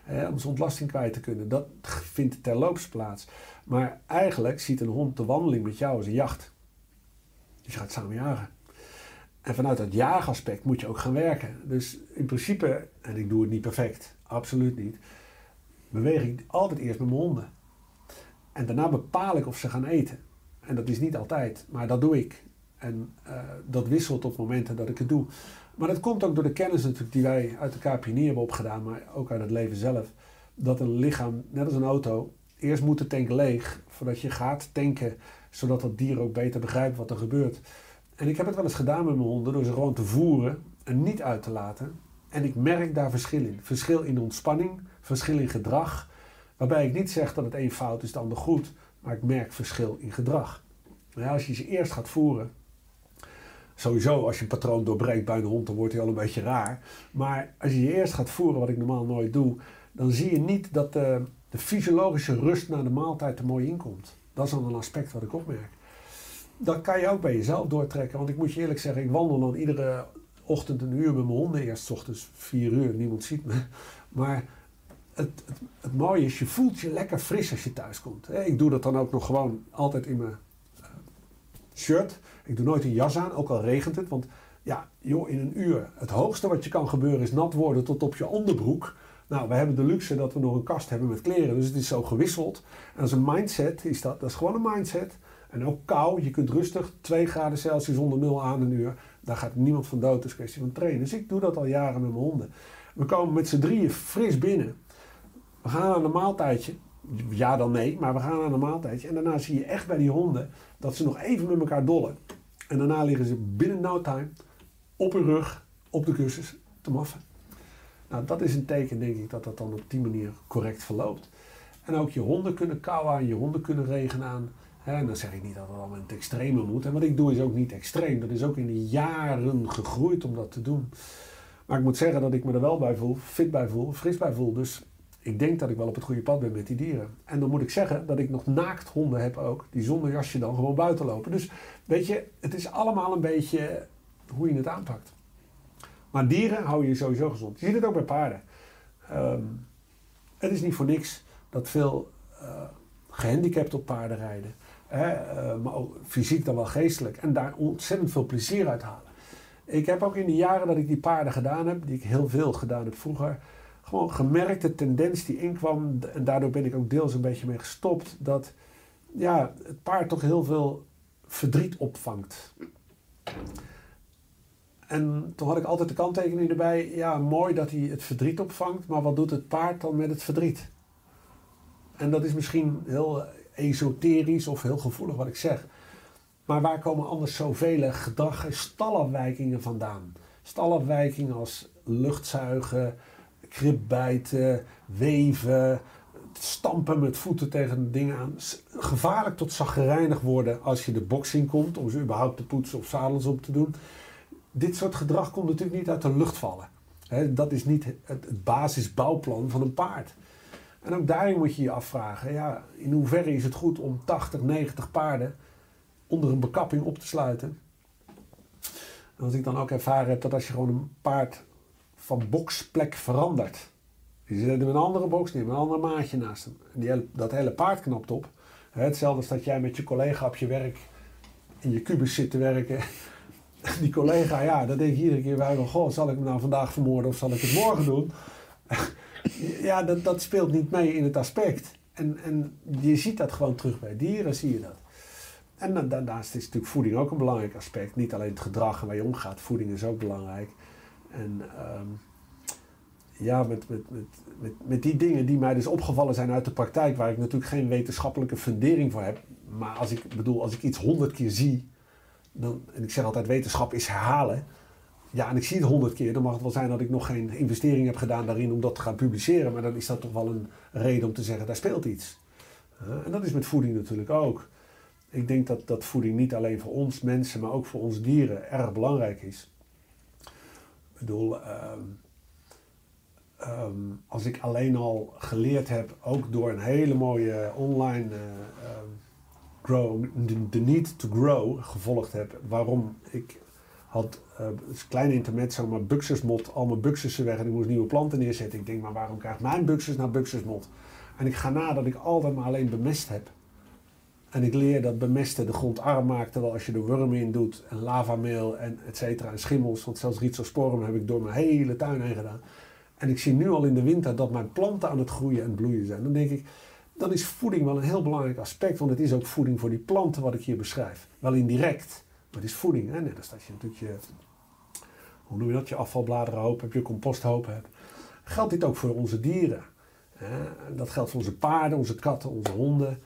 Om zijn ontlasting kwijt te kunnen. Dat vindt terloops plaats. Maar eigenlijk ziet een hond de wandeling met jou als een jacht. Dus je gaat samen jagen. En vanuit dat jaagaspect moet je ook gaan werken. Dus in principe, en ik doe het niet perfect, absoluut niet, beweeg ik altijd eerst met mijn honden. En daarna bepaal ik of ze gaan eten. En dat is niet altijd, maar dat doe ik. En eh, dat wisselt op momenten dat ik het doe. Maar dat komt ook door de kennis natuurlijk die wij uit de KPNI hebben opgedaan, maar ook uit het leven zelf. Dat een lichaam, net als een auto, eerst moet de tank leeg voordat je gaat tanken, zodat dat dier ook beter begrijpt wat er gebeurt. En ik heb het wel eens gedaan met mijn honden door ze gewoon te voeren en niet uit te laten. En ik merk daar verschil in. Verschil in ontspanning, verschil in gedrag. Waarbij ik niet zeg dat het een fout is, de ander goed. Maar ik merk verschil in gedrag. Nou als je ze eerst gaat voeren. Sowieso, als je een patroon doorbreekt bij een hond, dan wordt hij al een beetje raar. Maar als je je eerst gaat voeren, wat ik normaal nooit doe. Dan zie je niet dat de, de fysiologische rust na de maaltijd er mooi inkomt. Dat is dan een aspect wat ik opmerk dat kan je ook bij jezelf doortrekken. Want ik moet je eerlijk zeggen, ik wandel dan iedere ochtend een uur met mijn honden. Eerst ochtends vier uur, niemand ziet me. Maar het, het, mooie is, je voelt je lekker fris als je thuis komt. Ik doe dat dan ook nog gewoon altijd in mijn eh, shirt. Ik doe nooit een jas aan, ook al regent het. Want ja, joh, in een uur, het hoogste wat je kan gebeuren is nat worden tot op je onderbroek. Nou, we hebben de luxe dat we nog een kast hebben met kleren, dus het is zo gewisseld. En als een mindset is dat, dat is gewoon een mindset. En ook kou, je kunt rustig 2 graden Celsius onder nul aan een uur. Daar gaat niemand van dood, het is kwestie van trainen. Dus ik doe dat al jaren met mijn honden. We komen met z'n drieën fris binnen. We gaan aan een maaltijdje. Ja dan nee, maar we gaan aan een maaltijdje. En daarna zie je echt bij die honden dat ze nog even met elkaar dollen. En daarna liggen ze binnen no time op hun rug, op de kussens, te maffen. Nou, dat is een teken, denk ik, dat dat dan op die manier correct verloopt. En ook je honden kunnen kou aan, je honden kunnen regen aan. En dan zeg ik niet dat het allemaal in het extreme moet. En wat ik doe is ook niet extreem. Dat is ook in de jaren gegroeid om dat te doen. Maar ik moet zeggen dat ik me er wel bij voel, fit bij voel, fris bij voel. Dus ik denk dat ik wel op het goede pad ben met die dieren. En dan moet ik zeggen dat ik nog naakt honden heb ook, die zonder jasje dan gewoon buiten lopen. Dus weet je, het is allemaal een beetje hoe je het aanpakt. Maar dieren hou je sowieso gezond. Je ziet het ook bij paarden. Ehm, het is niet voor niks dat veel eh gehandicapten op paarden rijden. Eh, maar ook fysiek dan wel geestelijk. En daar ontzettend veel plezier uit halen. Ik heb ook in de jaren dat ik die paarden gedaan heb, die ik heel veel gedaan heb vroeger, gewoon gemerkt de tendens die inkwam. En daardoor ben ik ook deels een beetje mee gestopt. Dat ja, het paard toch heel veel verdriet opvangt. En toen had ik altijd de kanttekening erbij. Ja, mooi dat hij het verdriet opvangt, maar wat doet het paard dan met het verdriet? En dat is misschien heel esoterisch of heel gevoelig wat ik zeg. Maar waar komen anders zoveel gedrag- en stalafwijkingen vandaan? Stalafwijkingen als luchtzuigen, kripbijten, weven, stampen met voeten tegen dingen aan. Gevaarlijk tot zaggerijnig worden als je de boxing komt om ze überhaupt te poetsen of zadels op te doen. Dit soort gedrag komt natuurlijk niet uit de lucht vallen. Dat is niet het basisbouwplan van een paard. En ook daarin moet je je afvragen, ja, in hoeverre is het goed om 80, 90 paarden onder een bekapping op te sluiten. En als ik dan ook ervaren heb dat als je gewoon een paard van boksplek verandert. Die zit in een andere box, heeft een ander maatje naast hem. En die dat hele paard knapt op. Hetzelfde als dat jij met je collega op je werk in je kubus zit te werken. Die collega, ja, dan denk ik iedere keer bij me, goh, zal ik hem nou vandaag vermoorden of zal ik het morgen doen? Ja, dat, dat speelt niet mee in het aspect. En, en je ziet dat gewoon terug bij dieren, zie je dat. En dan, daarnaast is natuurlijk voeding ook een belangrijk aspect. Niet alleen het gedrag waar je omgaat, voeding is ook belangrijk. En ehm, ja, met, met, met, met, met die dingen die mij dus opgevallen zijn uit de praktijk, waar ik natuurlijk geen wetenschappelijke fundering voor heb. Maar als ik bedoel, als ik iets honderd keer zie, dan, en ik zeg altijd wetenschap is herhalen. Ja, en ik zie het honderd keer, dan mag het wel zijn dat ik nog geen investering heb gedaan daarin om dat te gaan publiceren. Maar dan is dat toch wel een reden om te zeggen, daar speelt iets. Uh, en dat is met voeding natuurlijk ook. Ik denk dat, dat voeding niet alleen voor ons mensen, maar ook voor ons dieren erg belangrijk is. Ik bedoel, ehm, ehm, als ik alleen al geleerd heb, ook door een hele mooie online eh, ehm, grow, the need to grow gevolgd heb, waarom ik had uh, het kleine intermezzo, maar buxusmot, al mijn buxussen weg en ik moest nieuwe planten neerzetten. Ik denk, maar waarom krijgt mijn buxus nou buxusmot? En ik ga na dat ik altijd maar alleen bemest heb. En ik leer dat bemesten de grond arm maakt, terwijl als je er wormen in doet en lavameel en et cetera en schimmels, want zelfs rhizosporum heb ik door mijn hele tuin heen gedaan. En ik zie nu al in de winter dat mijn planten aan het groeien en bloeien zijn. Dan denk ik, dan is voeding wel een heel belangrijk aspect, want het is ook voeding voor die planten wat ik hier beschrijf. Wel indirect, maar het is voeding. Hè? Net als dat je natuurlijk je, hoe noem je dat, je afvalbladerenhoop hebt, je composthoop hebt. Geldt dit ook voor onze dieren. Hè? Dat geldt voor onze paarden, onze katten, onze honden.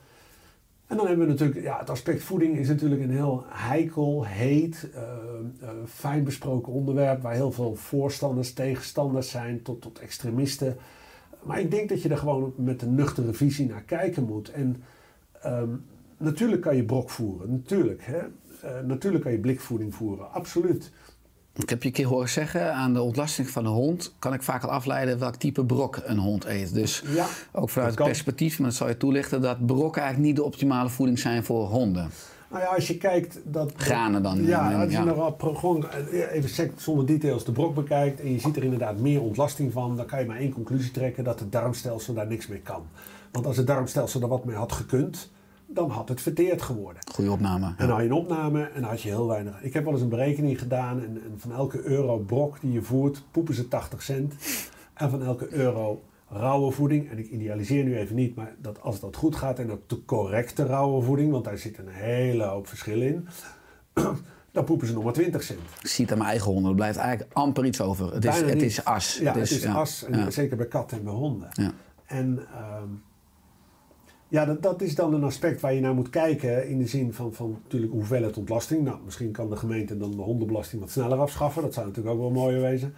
En dan hebben we natuurlijk, ja, het aspect voeding is natuurlijk een heel heikel, heet, uh, fijn besproken onderwerp waar heel veel voorstanders, tegenstanders zijn tot, tot extremisten. Maar ik denk dat je er gewoon met een nuchtere visie naar kijken moet. En um, natuurlijk kan je brok voeren, natuurlijk. Hè? Uh, natuurlijk kan je blikvoeding voeren, absoluut. Ik heb je een keer horen zeggen, aan de ontlasting van een hond kan ik vaak al afleiden welk type brok een hond eet. Dus ja, ook vanuit het perspectief, maar dat zal je toelichten, dat brokken eigenlijk niet de optimale voeding zijn voor honden. Nou ja, als je kijkt dat... Granen dan. Ja, als je ja. nog op, gewoon even zonder details de brok bekijkt en je ziet er inderdaad meer ontlasting van, dan kan je maar één conclusie trekken dat het darmstelsel daar niks mee kan. Want als het darmstelsel er wat mee had gekund, dan had het verteerd geworden. Goeie opname. En dan had je een opname en dan had je heel weinig. Ik heb wel eens een berekening gedaan en, en van elke euro brok die je voert, poepen ze 80 cent. En van elke euro rauwe voeding, en ik idealiseer nu even niet, maar dat als dat goed gaat en ook de correcte rauwe voeding, want daar zit een hele hoop verschil in, dan poepen ze nog maar 20 cent. Ik zie het aan mijn eigen honden, er blijft eigenlijk amper iets over. Het is, het niet. is as. Ja, het is, het is ja. as, en Ja. zeker bij katten en bij honden. Ja. En ehm, ja, dat, dat is dan een aspect waar je naar moet kijken in de zin van, van natuurlijk hoeveelheid ontlasting. Nou, misschien kan de gemeente dan de hondenbelasting wat sneller afschaffen. Dat zou natuurlijk ook wel mooier wezen.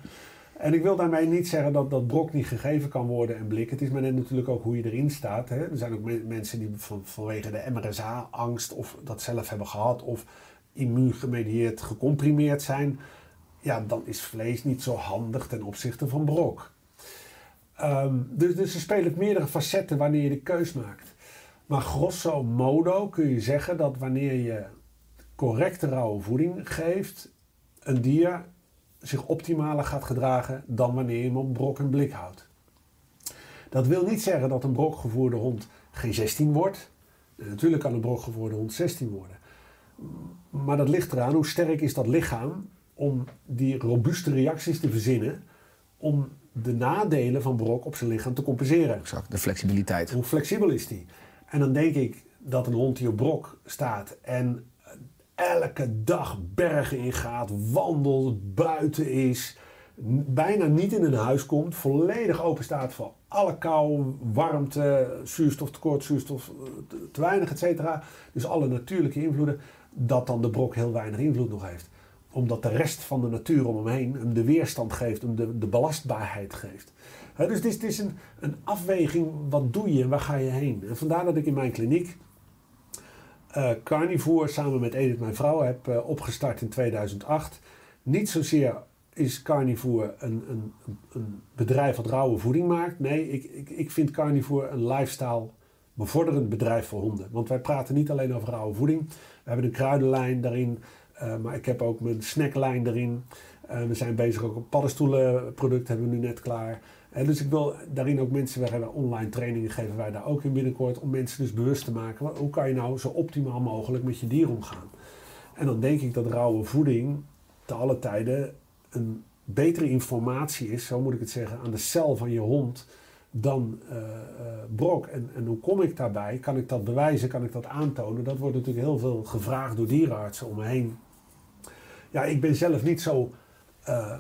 En ik wil daarmee niet zeggen dat, dat brok niet gegeven kan worden en blik. Het is maar net natuurlijk ook hoe je erin staat. Hè. Er zijn ook me- mensen die van, vanwege de MRSA-angst of dat zelf hebben gehad of immuungemedieerd gecomprimeerd zijn. Ja, dan is vlees niet zo handig ten opzichte van brok. Ehm, dus, dus er spelen meerdere facetten wanneer je de keus maakt. Maar grosso modo kun je zeggen dat wanneer je correcte rauwe voeding geeft, een dier zich optimaler gaat gedragen dan wanneer je hem op brok en blik houdt. Dat wil niet zeggen dat een brokgevoerde hond geen 16 wordt. En natuurlijk kan een brok geworden hond 16 worden. Maar dat ligt eraan hoe sterk is dat lichaam om die robuuste reacties te verzinnen om de nadelen van brok op zijn lichaam te compenseren. Exact, de flexibiliteit. Hoe flexibel is die? En dan denk ik dat een hond die op brok staat en elke dag bergen ingaat, wandelt, buiten is, bijna niet in een huis komt, volledig open staat voor alle kou, warmte, zuurstoftekort, zuurstof eh, te- weinig, et cetera. Dus alle natuurlijke invloeden, dat dan de brok heel weinig invloed nog heeft. Omdat de rest van de natuur om hem heen hem de weerstand geeft, hem de, de belastbaarheid geeft. Dus het is, een, afweging, wat doe je en waar ga je heen? En vandaar dat ik in mijn kliniek eh Carnivore samen met Edith, mijn vrouw, heb eh, opgestart in 2008. Niet zozeer is Carnivore een, een, een bedrijf wat rauwe voeding maakt. Nee, ik, ik, ik vind Carnivore een lifestyle bevorderend bedrijf voor honden. Want wij praten niet alleen over rauwe voeding. We hebben een kruidenlijn daarin, eh, maar ik heb ook mijn snacklijn erin. We zijn bezig ook op paddenstoelenproduct hebben we nu net klaar. Dus ik wil daarin ook mensen, hebben online trainingen geven wij daar ook in binnenkort. Om mensen dus bewust te maken, hoe kan je nou zo optimaal mogelijk met je dier omgaan. En dan denk ik dat rauwe voeding te alle tijden een betere informatie is, zo moet ik het zeggen, aan de cel van je hond dan eh, eh, brok. En, en hoe kom ik daarbij? Kan ik dat bewijzen? Kan ik dat aantonen? Dat wordt natuurlijk heel veel gevraagd door dierenartsen om me heen. Ja, ik ben zelf niet zo eh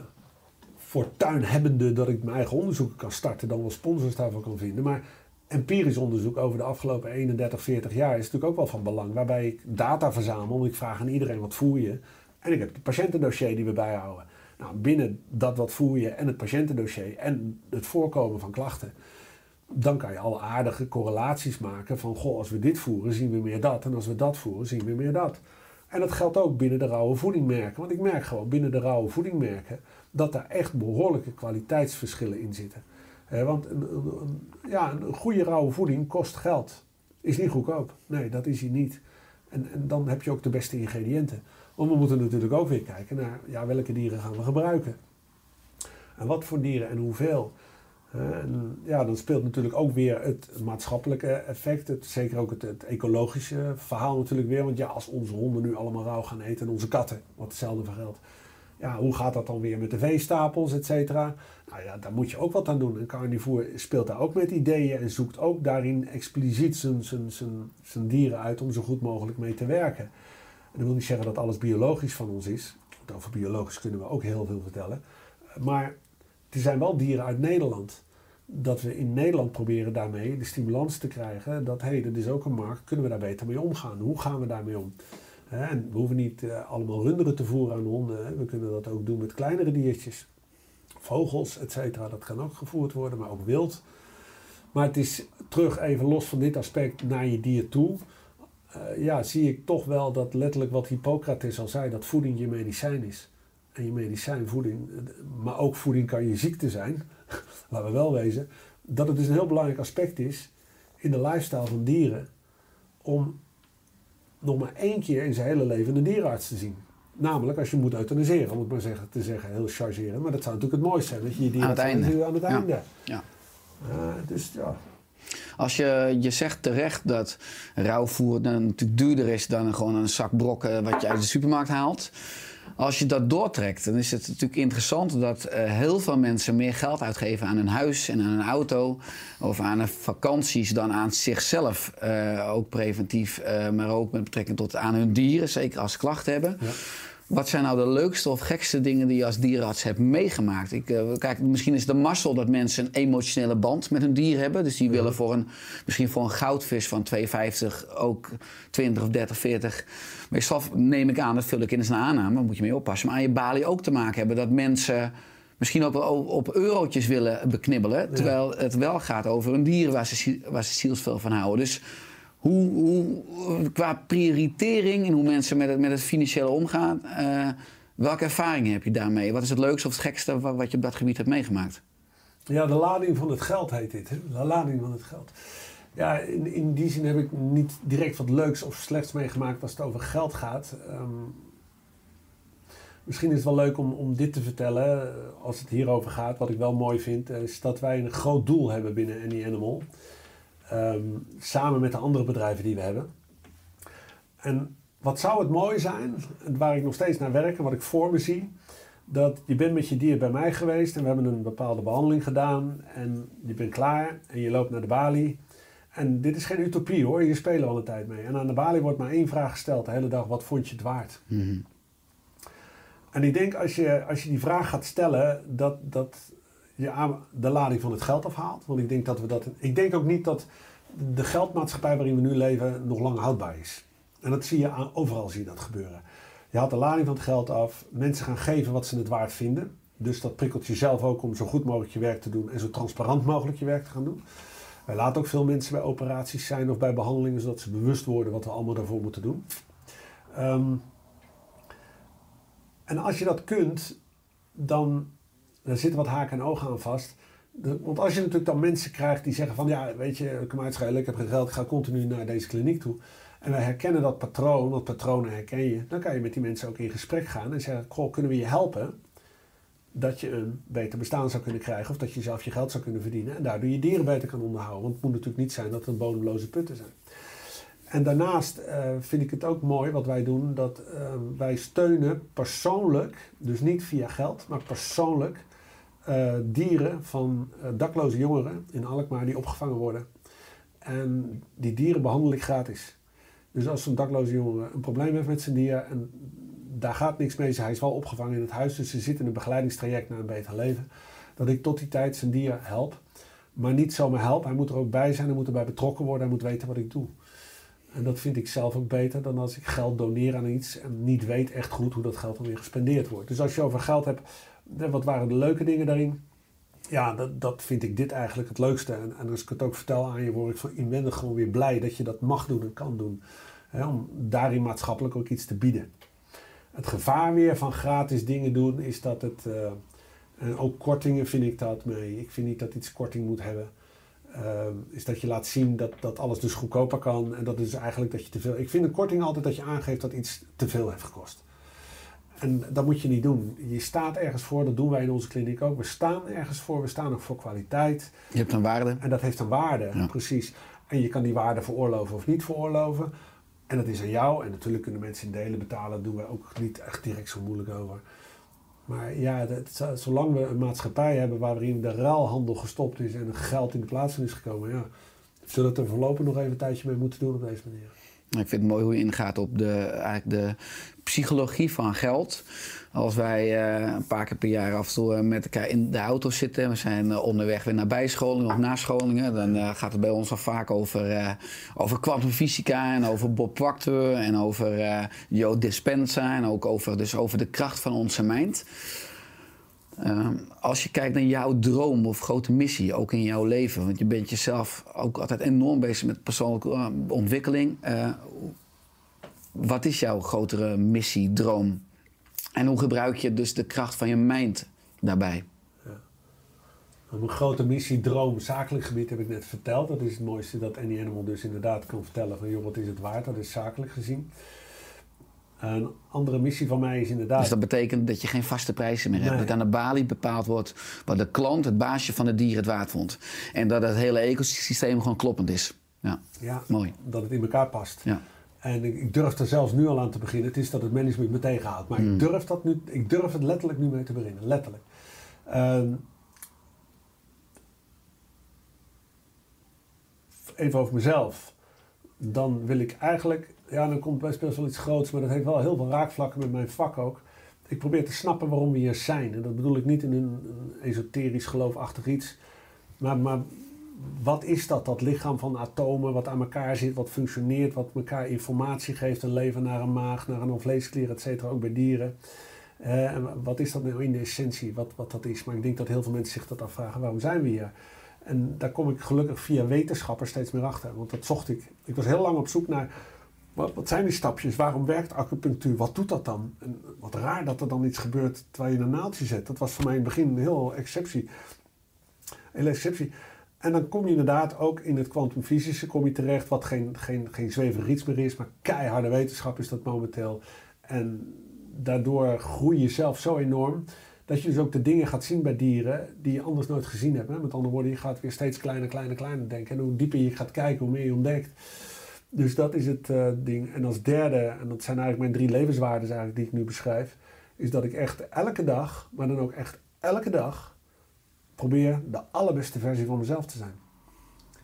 fortuinhebbende dat ik mijn eigen onderzoeken kan starten, dan wel sponsors daarvoor kan vinden. Maar empirisch onderzoek over de afgelopen 31, 40 jaar is natuurlijk ook wel van belang. Waarbij ik data verzamel. Ik vraag aan iedereen wat voer je. En ik heb het patiëntendossier die we bijhouden. Nou, binnen dat wat voer je en het patiëntendossier en het voorkomen van klachten. Dan kan je al aardige correlaties maken van, goh, als we dit voeren zien we meer dat. En als we dat voeren zien we meer dat. En dat geldt ook binnen de rauwe voedingmerken. Want ik merk gewoon binnen de rauwe voedingmerken dat daar echt behoorlijke kwaliteitsverschillen in zitten. Want een, ja, een goede rauwe voeding kost geld. Is niet goedkoop. Nee, dat is hij niet. En, en dan heb je ook de beste ingrediënten. Want we moeten natuurlijk ook weer kijken naar ja, welke dieren gaan we gebruiken. En wat voor dieren en hoeveel. Ja, dan speelt natuurlijk ook weer het maatschappelijke effect. Het, zeker ook het, het ecologische verhaal natuurlijk weer. Want ja, als onze honden nu allemaal rauw gaan eten en onze katten, wat hetzelfde voor geldt. Ja, hoe gaat dat dan weer met de veestapels, et cetera? Nou ja, daar moet je ook wat aan doen. En Carnivore speelt daar ook met ideeën en zoekt ook daarin expliciet zijn, zijn, zijn, zijn dieren uit om zo goed mogelijk mee te werken. En dat wil niet zeggen dat alles biologisch van ons is. Want over biologisch kunnen we ook heel veel vertellen. Maar er zijn wel dieren uit Nederland. Dat we in Nederland proberen daarmee de stimulans te krijgen. Dat hé, hey, dat is ook een markt, kunnen we daar beter mee omgaan? Hoe gaan we daarmee om? We hoeven niet eh, allemaal runderen te voeren aan honden. We kunnen dat ook doen met kleinere diertjes. Vogels, et cetera, dat kan ook gevoerd worden, maar ook wild. Maar het is terug even los van dit aspect naar je dier toe. Eh, ja, zie ik toch wel dat letterlijk wat Hippocrates al zei, dat voeding je medicijn is. En je medicijn voeding, eh, maar ook voeding kan je ziekte zijn, laten we wel wezen. Dat het dus een heel belangrijk aspect is in de lifestyle van dieren om nog maar één keer in zijn hele leven een dierenarts te zien. Namelijk als je moet euthaniseren, om het maar zeggen, te zeggen, heel chargerend. Maar dat zou natuurlijk het mooiste zijn, dat je je dierenarts Aan het einde. aan het Ja. einde. Ja. Eh, dus ja, Als je, je zegt terecht dat rauwvoer dan natuurlijk duurder is dan gewoon een zak brokken wat je uit de supermarkt haalt. Als je dat doortrekt, dan is het natuurlijk interessant dat eh, heel veel mensen meer geld uitgeven aan een huis en aan een auto of aan vakanties dan aan zichzelf. eh, ook preventief, eh, maar ook met betrekking tot aan hun dieren, zeker als ze klachten hebben. Ja. Wat zijn nou de leukste of gekste dingen die je als dierenarts hebt meegemaakt? Ik, eh, kijk, misschien is de mazzel dat mensen een emotionele band met hun dier hebben. Dus die willen voor een, misschien voor een goudvis van 2,50 ook 20 of 30, 40. Meestal neem ik aan, dat vul ik in als een aanname, daar moet je mee oppassen. Maar aan je balie ook te maken hebben dat mensen misschien ook wel op eurotjes willen beknibbelen. Terwijl het wel gaat over een dier waar ze, waar ze zielsveel van houden. Dus hoe, qua prioritering en hoe mensen met het, met het financiële omgaan, eh, welke ervaringen heb je daarmee? Wat is het leukste of het gekste wat, wat je op dat gebied hebt meegemaakt? Ja, de lading van het geld heet dit. Hè? De lading van het geld. Ja, in, in die zin heb ik niet direct wat leuks of slechts meegemaakt als het over geld gaat. Ehm, misschien is het wel leuk om, om dit te vertellen, eh, als het hierover gaat. Wat ik wel mooi vind, eh, is dat wij een groot doel hebben binnen Any Animal. Ehm, samen met de andere bedrijven die we hebben. En wat zou het mooi zijn, waar ik nog steeds naar werk en wat ik voor me zie, dat je bent met je dier bij mij geweest en we hebben een bepaalde behandeling gedaan en je bent klaar en je loopt naar de balie. En dit is geen utopie hoor, je spelen al een tijd mee. En aan de balie wordt maar één vraag gesteld de hele dag, wat vond je het waard? En ik denk als je, als je die vraag gaat stellen, dat, dat je de lading van het geld afhaalt. Want ik denk dat we dat. Ik denk ook niet dat de geldmaatschappij waarin we nu leven nog lang houdbaar is. En dat zie je aan, overal zie je dat gebeuren. Je haalt de lading van het geld af. Mensen gaan geven wat ze het waard vinden. Dus dat prikkelt jezelf ook om zo goed mogelijk je werk te doen en zo transparant mogelijk je werk te gaan doen. Wij laten ook veel mensen bij operaties zijn of bij behandelingen, zodat ze bewust worden wat we allemaal daarvoor moeten doen. Ehm, en als je dat kunt, dan er zitten wat haken en ogen aan vast. Want als je natuurlijk dan mensen krijgt die zeggen van ja, weet je, ik kom uitschelen, ik heb geen geld, ik ga continu naar deze kliniek toe. En wij herkennen dat patroon, want patronen herken je. Dan kan je met die mensen ook in gesprek gaan en zeggen, goh, kunnen we je helpen? Dat je een beter bestaan zou kunnen krijgen of dat je zelf je geld zou kunnen verdienen. En daardoor je dieren beter kan onderhouden. Want het moet natuurlijk niet zijn dat het een bodemloze putten zijn. En daarnaast eh, vind ik het ook mooi wat wij doen, dat eh, wij steunen persoonlijk, dus niet via geld, maar persoonlijk eh, dieren van eh, dakloze jongeren in Alkmaar die opgevangen worden. En die dieren behandel ik gratis. Dus als een dakloze jongen een probleem heeft met zijn dier en daar gaat niks mee, hij is wel opgevangen in het huis, dus ze zit in een begeleidingstraject naar een beter leven, dat ik tot die tijd zijn dier help. Maar niet zomaar help, hij moet er ook bij zijn, hij moet erbij betrokken worden, hij moet weten wat ik doe. En dat vind ik zelf ook beter dan als ik geld doneer aan iets en niet weet echt goed hoe dat geld dan weer gespendeerd wordt. Dus als je over geld hebt, wat waren de leuke dingen daarin? Ja, dat, dat vind ik dit eigenlijk het leukste. En, en als ik het ook vertel aan je, word ik van inwendig gewoon weer blij dat je dat mag doen en kan doen. Om daarin maatschappelijk ook iets te bieden. Het gevaar weer van gratis dingen doen is dat het. eh, en ook kortingen vind ik dat mee. Ik vind niet dat iets korting moet hebben. Ehm, is dat je laat zien dat, dat alles dus goedkoper kan. En dat is eigenlijk dat je te veel. Ik vind een korting altijd dat je aangeeft dat iets te veel heeft gekost. En dat moet je niet doen. Je staat ergens voor, dat doen wij in onze kliniek ook. We staan ergens voor, we staan ook voor kwaliteit. Je hebt een waarde. En dat heeft een waarde, Ja. precies. En je kan die waarde veroorloven of niet veroorloven. En dat is aan jou. En natuurlijk kunnen mensen in delen betalen. Daar doen we ook niet echt direct zo moeilijk over. Maar ja, dat, zolang we een maatschappij hebben waarin de ruilhandel gestopt is en geld in de plaats van is gekomen, ja, zullen we het er voorlopig nog even een tijdje mee moeten doen op deze manier. Ik vind het mooi hoe je ingaat op de, eigenlijk de psychologie van geld. Als wij eh, een paar keer per jaar af en toe eh, met elkaar in de auto zitten, we zijn eh, onderweg weer naar bijscholing of nascholingen, dan gaat het bij ons al vaak over, over kwantumfysica en over Bob Proctor en over Joe Dispenza en ook over, dus over de kracht van onze mind. Eh, als je kijkt naar jouw droom of grote missie, ook in jouw leven, want je bent jezelf ook altijd enorm bezig met persoonlijke eh, ontwikkeling. Eh, wat is jouw grotere missie, droom? En hoe gebruik je dus de kracht van je mind daarbij? Op een grote missie, droom, zakelijk gebied heb ik net verteld. Dat is het mooiste dat Any Animal dus inderdaad kan vertellen van joh, wat is het waard? Dat is zakelijk gezien. Een andere missie van mij is inderdaad... Dus dat betekent dat je geen vaste prijzen meer hebt. Nee. Dat aan de balie bepaald wordt wat de klant, het baasje van het dier het waard vond. En dat het hele ecosysteem gewoon kloppend is. Ja, ja, mooi. dat het in elkaar past. Ja. En ik, ik durf er zelfs nu al aan te beginnen. Het is dat het management me tegenhoudt. Maar Hmm. ik, durf dat nu, ik durf het letterlijk nu mee te beginnen. Letterlijk. Ehm, even over mezelf. Dan wil ik eigenlijk... Ja, dan komt best wel iets groots. Maar dat heeft wel heel veel raakvlakken met mijn vak ook. Ik probeer te snappen waarom we hier zijn. En dat bedoel ik niet in een, esoterisch geloofachtig iets. Maar, maar wat is dat, dat lichaam van atomen, wat aan elkaar zit, wat functioneert, wat elkaar informatie geeft, een leven naar een maag, naar een onvleesklier, et cetera, ook bij dieren. Eh, wat is dat nou in de essentie, wat, wat dat is? Maar ik denk dat heel veel mensen zich dat afvragen, waarom zijn we hier? En daar kom ik gelukkig via wetenschappers steeds meer achter, want dat zocht ik. Ik was heel lang op zoek naar, wat, zijn die stapjes, waarom werkt acupunctuur, wat doet dat dan? En wat raar dat er dan iets gebeurt terwijl je een naaldje zet. Dat was voor mij in het begin een heel exceptie. Hele exceptie. En dan kom je inderdaad ook in het kwantumfysische kom je terecht, wat geen, geen, geen iets meer is, maar keiharde wetenschap is dat momenteel. En daardoor groei je zelf zo enorm dat je dus ook de dingen gaat zien bij dieren die je anders nooit gezien hebt. Met andere woorden, je gaat weer steeds kleiner, kleiner, kleiner denken. En hoe dieper je gaat kijken, hoe meer je ontdekt. Dus dat is het eh, ding. En als derde, en dat zijn eigenlijk mijn drie levenswaarden eigenlijk die ik nu beschrijf, is dat ik echt elke dag, maar dan ook echt elke dag, probeer de allerbeste versie van mezelf te zijn.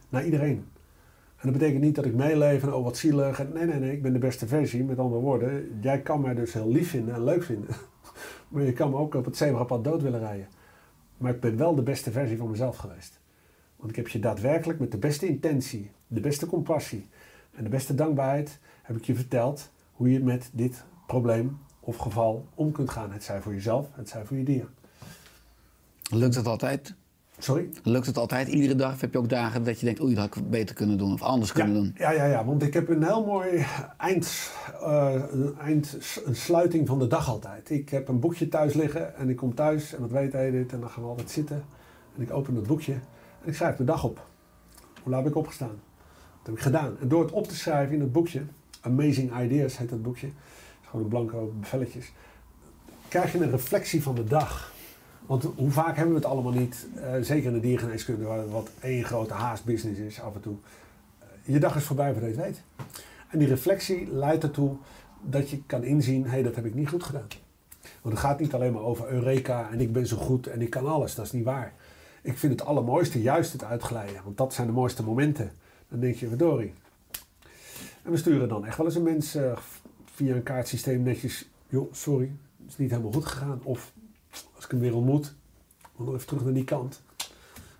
Naar iedereen. En dat betekent niet dat ik meeleef en oh wat zielig. Nee, nee, nee, ik ben de beste versie. Met andere woorden, jij kan mij dus heel lief vinden en leuk vinden. Maar je kan me ook op het zebrapad dood willen rijden. Maar ik ben wel de beste versie van mezelf geweest. Want ik heb je daadwerkelijk met de beste intentie, de beste compassie en de beste dankbaarheid heb ik je verteld hoe je met dit probleem of geval om kunt gaan. Het zij voor jezelf, het zij voor je dier. Lukt het altijd? Sorry? Lukt het altijd iedere dag? Of heb je ook dagen dat je denkt, oei, dat had ik beter kunnen doen of anders kunnen ja, doen? Ja, ja, ja, want ik heb een heel mooi eind, uh, een, eind, een sluiting van de dag altijd. Ik heb een boekje thuis liggen en ik kom thuis en dat weet Edith en dan gaan we altijd zitten. En ik open het boekje en ik schrijf de dag op. Hoe laat heb ik opgestaan? Dat heb ik gedaan. En door het op te schrijven in het boekje, Amazing Ideas heet het boekje, gewoon een blanco bevelletjes, krijg je een reflectie van de dag. Want hoe vaak hebben we het allemaal niet, uh, zeker in de diergeneeskunde, waar wat één grote haastbusiness is af en toe. je dag is voorbij voordat je het weet. En die reflectie leidt ertoe dat je kan inzien, hé, hey, dat heb ik niet goed gedaan. Want het gaat niet alleen maar over Eureka en ik ben zo goed en ik kan alles. Dat is niet waar. Ik vind het allermooiste juist het uitglijden. Want dat zijn de mooiste momenten. Dan denk je, verdorie. En we sturen dan echt wel eens een mens uh, via een kaartsysteem netjes... joh, sorry, het is niet helemaal goed gegaan. Of als ik hem weer ontmoet, dan even terug naar die kant.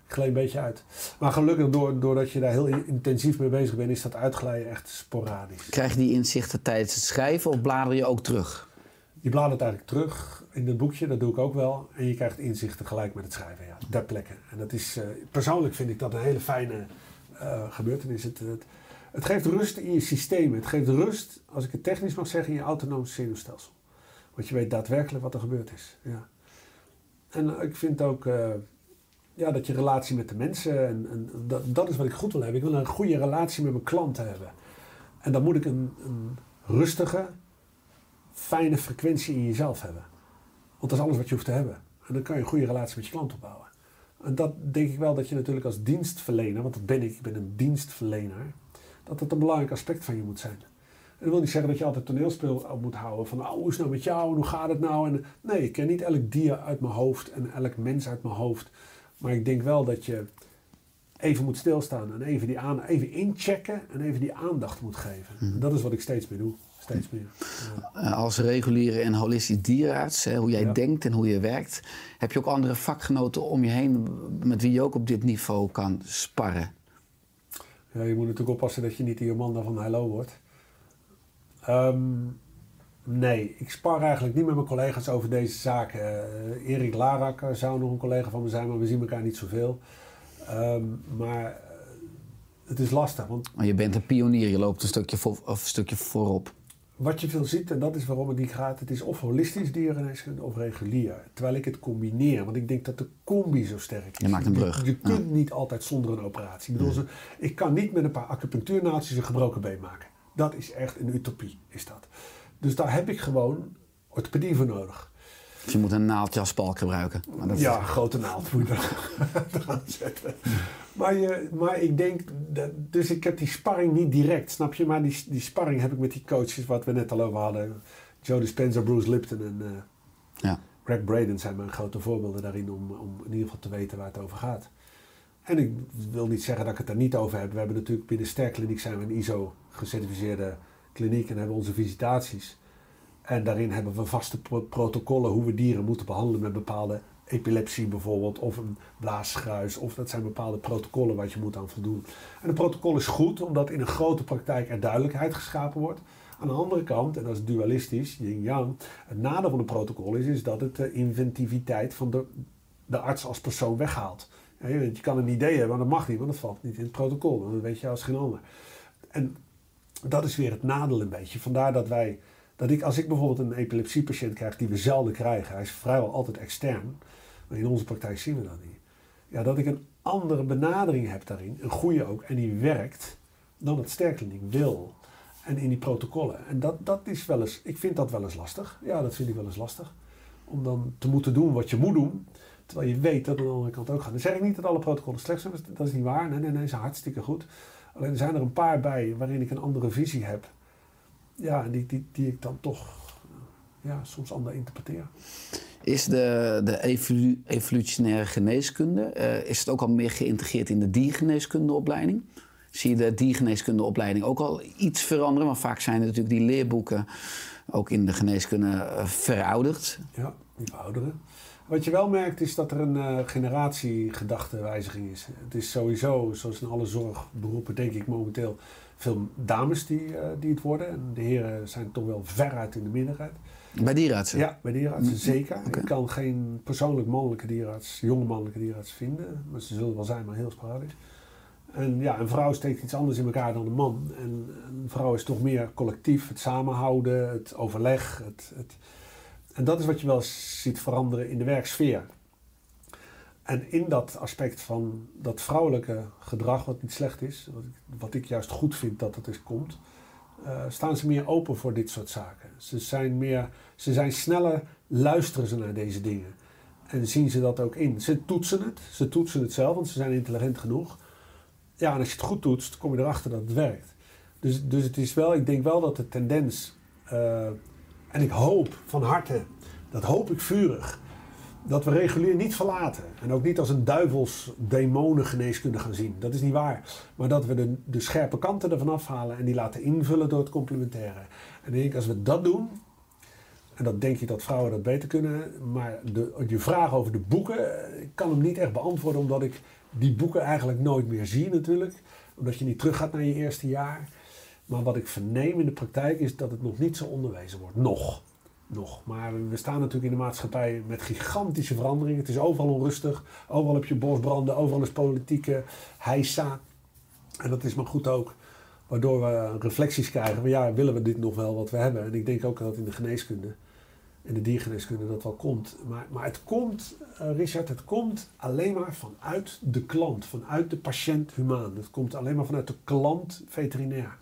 Ik glij een beetje uit. Maar gelukkig, door, doordat je daar heel intensief mee bezig bent, is dat uitglijden echt sporadisch. Krijg je die inzichten tijdens het schrijven of blader je ook terug? Je bladert eigenlijk terug in het boekje, dat doe ik ook wel. En je krijgt inzichten gelijk met het schrijven, ja, ter plekke. En dat is, uh, persoonlijk vind ik dat een hele fijne uh, gebeurtenis. Het, het, geeft rust in je systeem. Het geeft rust, als ik het technisch mag zeggen, in je autonome zenuwstelsel. Want je weet daadwerkelijk wat er gebeurd is. Ja. En ik vind ook uh, ja, dat je relatie met de mensen, en, en dat, dat, is wat ik goed wil hebben. Ik wil een goede relatie met mijn klanten hebben. En dan moet ik een, een rustige, fijne frequentie in jezelf hebben. Want dat is alles wat je hoeft te hebben. En dan kan je een goede relatie met je klant opbouwen. En dat denk ik wel dat je natuurlijk als dienstverlener, want dat ben ik, ik ben een dienstverlener, dat dat een belangrijk aspect van je moet zijn. En dat wil niet zeggen dat je altijd toneelspel op moet houden. Van, oh, hoe is het nou met jou en hoe gaat het nou? En, nee, ik ken niet elk dier uit mijn hoofd en elk mens uit mijn hoofd. Maar ik denk wel dat je even moet stilstaan en even, die aan, even inchecken en even die aandacht moet geven. En dat is wat ik steeds meer doe. Steeds meer. Ja. Als reguliere en holistisch dierenarts, hè, hoe jij ja. denkt en hoe je werkt, heb je ook andere vakgenoten om je heen met wie je ook op dit niveau kan sparren? Ja, je moet natuurlijk oppassen dat je niet die Amanda van Hello wordt. Um, nee, ik spar eigenlijk niet met mijn collega's over deze zaken. Uh, Erik Larak zou nog een collega van me zijn, maar we zien elkaar niet zoveel. Um, maar het is lastig. Want maar je bent een pionier, je loopt een stukje, voor, of een stukje voorop. Wat je veel ziet, en dat is waarom het niet gaat, het is of holistisch dierengeneeskunde of regulier. Terwijl ik het combineer, want ik denk dat de combi zo sterk is. Je maakt een brug. Je, je kunt ja. niet altijd zonder een operatie. Ik, bedoel, ja. ik kan niet met een paar acupunctuurnaaldjes een gebroken been maken. Dat is echt een utopie, is dat. Dus daar heb ik gewoon orthopedie voor nodig. Dus je moet een naaldje als spalk gebruiken. Maar dat ja, is... grote naald moet je eraan zetten. Maar, je, maar ik denk, dat, dus ik heb die sparring niet direct, snap je? Maar die, die sparring heb ik met die coaches, wat we net al over hadden. Joe Dispenza, Bruce Lipton en uh, ja. Greg Braden zijn mijn grote voorbeelden daarin om, om in ieder geval te weten waar het over gaat. En ik wil niet zeggen dat ik het daar niet over heb. We hebben natuurlijk binnen Sterkliniek zijn we een ISO gecertificeerde kliniek en hebben onze visitaties. En daarin hebben we vaste pro protocollen hoe we dieren moeten behandelen met bepaalde epilepsie bijvoorbeeld, of een blaasschruis, of dat zijn bepaalde protocollen wat je moet aan voldoen. En een protocol is goed, omdat in een grote praktijk er duidelijkheid geschapen wordt. Aan de andere kant, en dat is dualistisch, yin-yang, het nadeel van een protocol is, is dat het de inventiviteit van de, de arts als persoon weghaalt. Je kan een idee hebben, maar dat mag niet, want dat valt niet in het protocol. Dat weet je als geen ander. En dat is weer het nadeel een beetje. Vandaar dat wij, dat ik, als ik bijvoorbeeld een epilepsiepatiënt krijg die we zelden krijgen, hij is vrijwel altijd extern, maar in onze praktijk zien we dat niet. Ja, dat ik een andere benadering heb daarin, een goede ook, en die werkt, dan het sterkliniek wil. En in die protocollen. En dat, dat is wel eens, ik vind dat wel eens lastig. Ja, dat vind ik wel eens lastig. om dan te moeten doen wat je moet doen. Terwijl je weet dat aan de andere kant ook gaat. Dan zeg ik niet dat alle protocollen slecht zijn, dat is niet waar. Nee, nee, nee, ze zijn hartstikke goed. Alleen er zijn er een paar bij waarin ik een andere visie heb. Ja, die, die, die ik dan toch ja, soms anders interpreteer. Is de, de evolu- evolutionaire geneeskunde, eh, is het ook al meer geïntegreerd in de diergeneeskundeopleiding? Zie je de diergeneeskundeopleiding ook al iets veranderen? Want vaak zijn natuurlijk die leerboeken ook in de geneeskunde eh, verouderd. Ja, die verouderen. Wat je wel merkt is dat er een eh generatiegedachtewijziging is. Het is sowieso, zoals in alle zorgberoepen, denk ik momenteel veel dames die, eh, die het worden. En de heren zijn toch wel veruit in de minderheid. Bij dierenartsen? Ja, bij dierenartsen zeker. Mm, oké. Ik kan geen persoonlijk mannelijke dierenarts, jonge mannelijke dierenarts vinden. Maar ze zullen wel zijn, maar heel sporadisch. En ja, een vrouw steekt iets anders in elkaar dan een man. En een vrouw is toch meer collectief, het samenhouden, het overleg. Het, het... En dat is wat je wel ziet veranderen in de werksfeer. En in dat aspect van dat vrouwelijke gedrag, wat niet slecht is, wat ik, juist goed vind dat het eens komt, eh, staan ze meer open voor dit soort zaken. Ze zijn, meer, ze zijn sneller, luisteren ze naar deze dingen. En zien ze dat ook in. Ze toetsen het, ze toetsen het zelf, want ze zijn intelligent genoeg. Ja, en als je het goed toetst, kom je erachter dat het werkt. Dus, dus het is wel, ik denk wel dat de tendens, eh, en ik hoop van harte, dat hoop ik vurig, dat we regulier niet verlaten. En ook niet als een duivels demonengeneeskunde gaan zien. Dat is niet waar. Maar dat we de, de scherpe kanten ervan afhalen en die laten invullen door het complementaire. En ik denk, als we dat doen, en dat denk ik dat vrouwen dat beter kunnen. Maar de, je vraag over de boeken, eh, ik kan hem niet echt beantwoorden omdat ik die boeken eigenlijk nooit meer zie natuurlijk. Omdat je niet teruggaat naar je eerste jaar. Maar wat ik verneem in de praktijk is dat het nog niet zo onderwezen wordt. Nog. Nog. Maar we staan natuurlijk in de maatschappij met gigantische veranderingen. Het is overal onrustig. Overal heb je bosbranden. Overal is politieke heisa. En dat is maar goed ook. Waardoor we reflecties krijgen. van ja, willen we dit nog wel wat we hebben? En ik denk ook dat in de geneeskunde, in de diergeneeskunde, dat wel komt. Maar, maar het komt, eh, Richard, het komt alleen maar vanuit de klant. Vanuit de patiënt humaan. Het komt alleen maar vanuit de klant veterinair.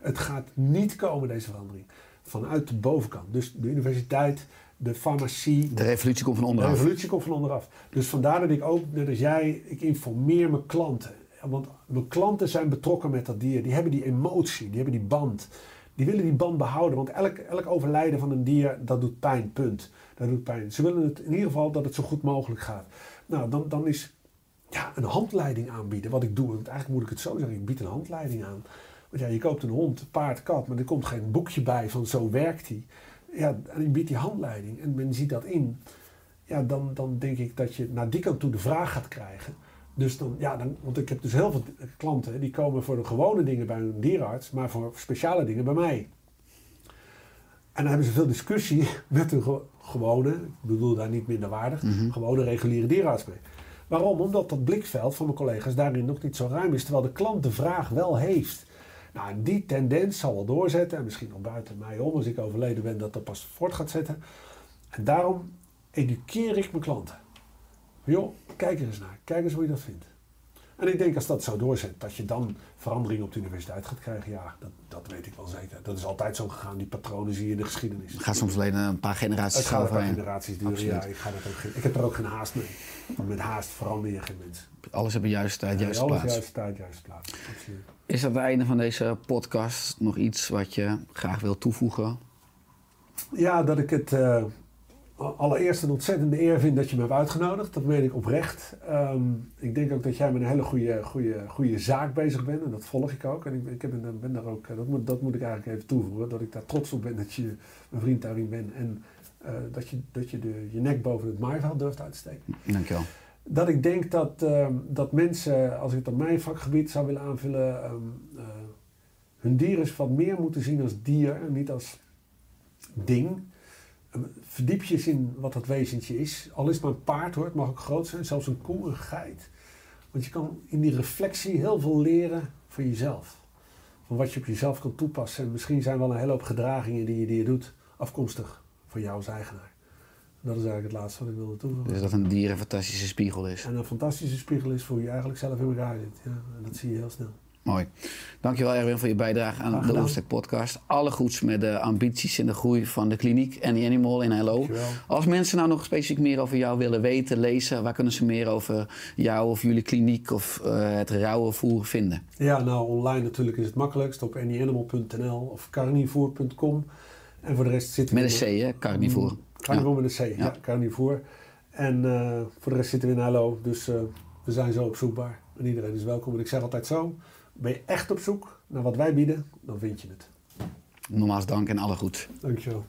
Het gaat niet komen, deze verandering. Vanuit de bovenkant. Dus de universiteit, de farmacie, De revolutie komt van de onderaf. revolutie komt van onderaf. Dus vandaar dat ik ook, net als jij, ik informeer mijn klanten. Want mijn klanten zijn betrokken met dat dier. Die hebben die emotie, die hebben die band. Die willen die band behouden. Want elk, elk overlijden van een dier, dat doet pijn, punt. Dat doet pijn. Ze willen het in ieder geval dat het zo goed mogelijk gaat. Nou, dan, dan is ja, een handleiding aanbieden. Wat ik doe, want eigenlijk moet ik het zo zeggen. Ik bied een handleiding aan. Want ja, je koopt een hond, paard, kat, maar er komt geen boekje bij van zo werkt hij. Ja, en je biedt die handleiding en men ziet dat in. Ja, dan, dan denk ik dat je naar die kant toe de vraag gaat krijgen. Dus dan, ja, dan, want ik heb dus heel veel klanten die komen voor de gewone dingen bij een dierenarts, maar voor speciale dingen bij mij. En dan hebben ze veel discussie met ge- gewone, ik bedoel daar niet minder waardig, gewone reguliere dierenarts mee. Waarom? Omdat dat blikveld van mijn collega's daarin nog niet zo ruim is, terwijl de klant de vraag wel heeft. Nou, en die tendens zal wel doorzetten, en misschien nog buiten mij om, als ik overleden ben, dat dat pas voort gaat zetten. En daarom educeer ik mijn klanten. Joh, kijk er eens naar. Kijk eens hoe je dat vindt. En ik denk als dat zo doorzet, dat je dan verandering op de universiteit gaat krijgen. Ja, dat, dat weet ik wel zeker. Dat is altijd zo gegaan. Die patronen zie je in de geschiedenis. Het gaat soms alleen een paar generaties Het gaat een paar generaties duren. Absoluut. Ja, ik, ga dat ook geen, ik heb er ook geen haast mee. Want met haast verander je geen mens. Alles heeft een juiste tijd, juiste Alles plaats. juiste tijd, juiste plaats. Absoluut. Is aan het einde van deze podcast nog iets wat je graag wil toevoegen? Ja, dat ik het eh, allereerst een ontzettende eer vind dat je me hebt uitgenodigd. Dat meen ik oprecht. Ehm, ik denk ook dat jij met een hele goede, goede, goede zaak bezig bent. En dat volg ik ook. En ik, ik heb, ben daar ook, eh, dat, moet, dat moet ik eigenlijk even toevoegen. Dat ik daar trots op ben dat je mijn vriend daarin bent. En eh, dat je, dat je de, je nek boven het maaiveld durft uit te steken. Dankjewel. Dat ik denk dat, ehm, dat mensen, als ik het op mijn vakgebied zou willen aanvullen, ehm, eh, hun dier eens wat meer moeten zien als dier en niet als ding. Eh, Verdiep je in wat dat wezentje is. Al is het maar een paard hoor, het mag ook groot zijn, zelfs een koe, een geit. Want je kan in die reflectie heel veel leren van jezelf. Van wat je op jezelf kan toepassen. En misschien zijn wel een hele hoop gedragingen die je, die je doet afkomstig van jou als eigenaar. Dat is eigenlijk het laatste wat ik wilde toevoegen. Dus dat een dier een fantastische spiegel is. En een fantastische spiegel is voor je eigenlijk zelf in elkaar zit. Ja, en dat zie je heel snel. Mooi. Dankjewel Erwin voor je bijdrage aan de. Oerstek podcast. Alle goeds met de ambities en de groei van de kliniek en die Animal in Hello. Dankjewel. Als mensen nou nog specifiek meer over jou willen weten, lezen, waar kunnen ze meer over jou of jullie kliniek of eh, het rauwenvoer vinden? Ja, nou online natuurlijk is het makkelijkst op anyanimal.nl of carnivoer.com. En voor de rest zitten Met we... een C, hè? Carnivoor met een C, ja, Ja. carnivoor. En eh, voor de rest zitten we in Hallo, dus eh, we zijn zo opzoekbaar. En iedereen is welkom. En ik zeg altijd zo, ben je echt op zoek naar wat wij bieden, dan vind je het. Nogmaals dank en alle goed. Dankjewel.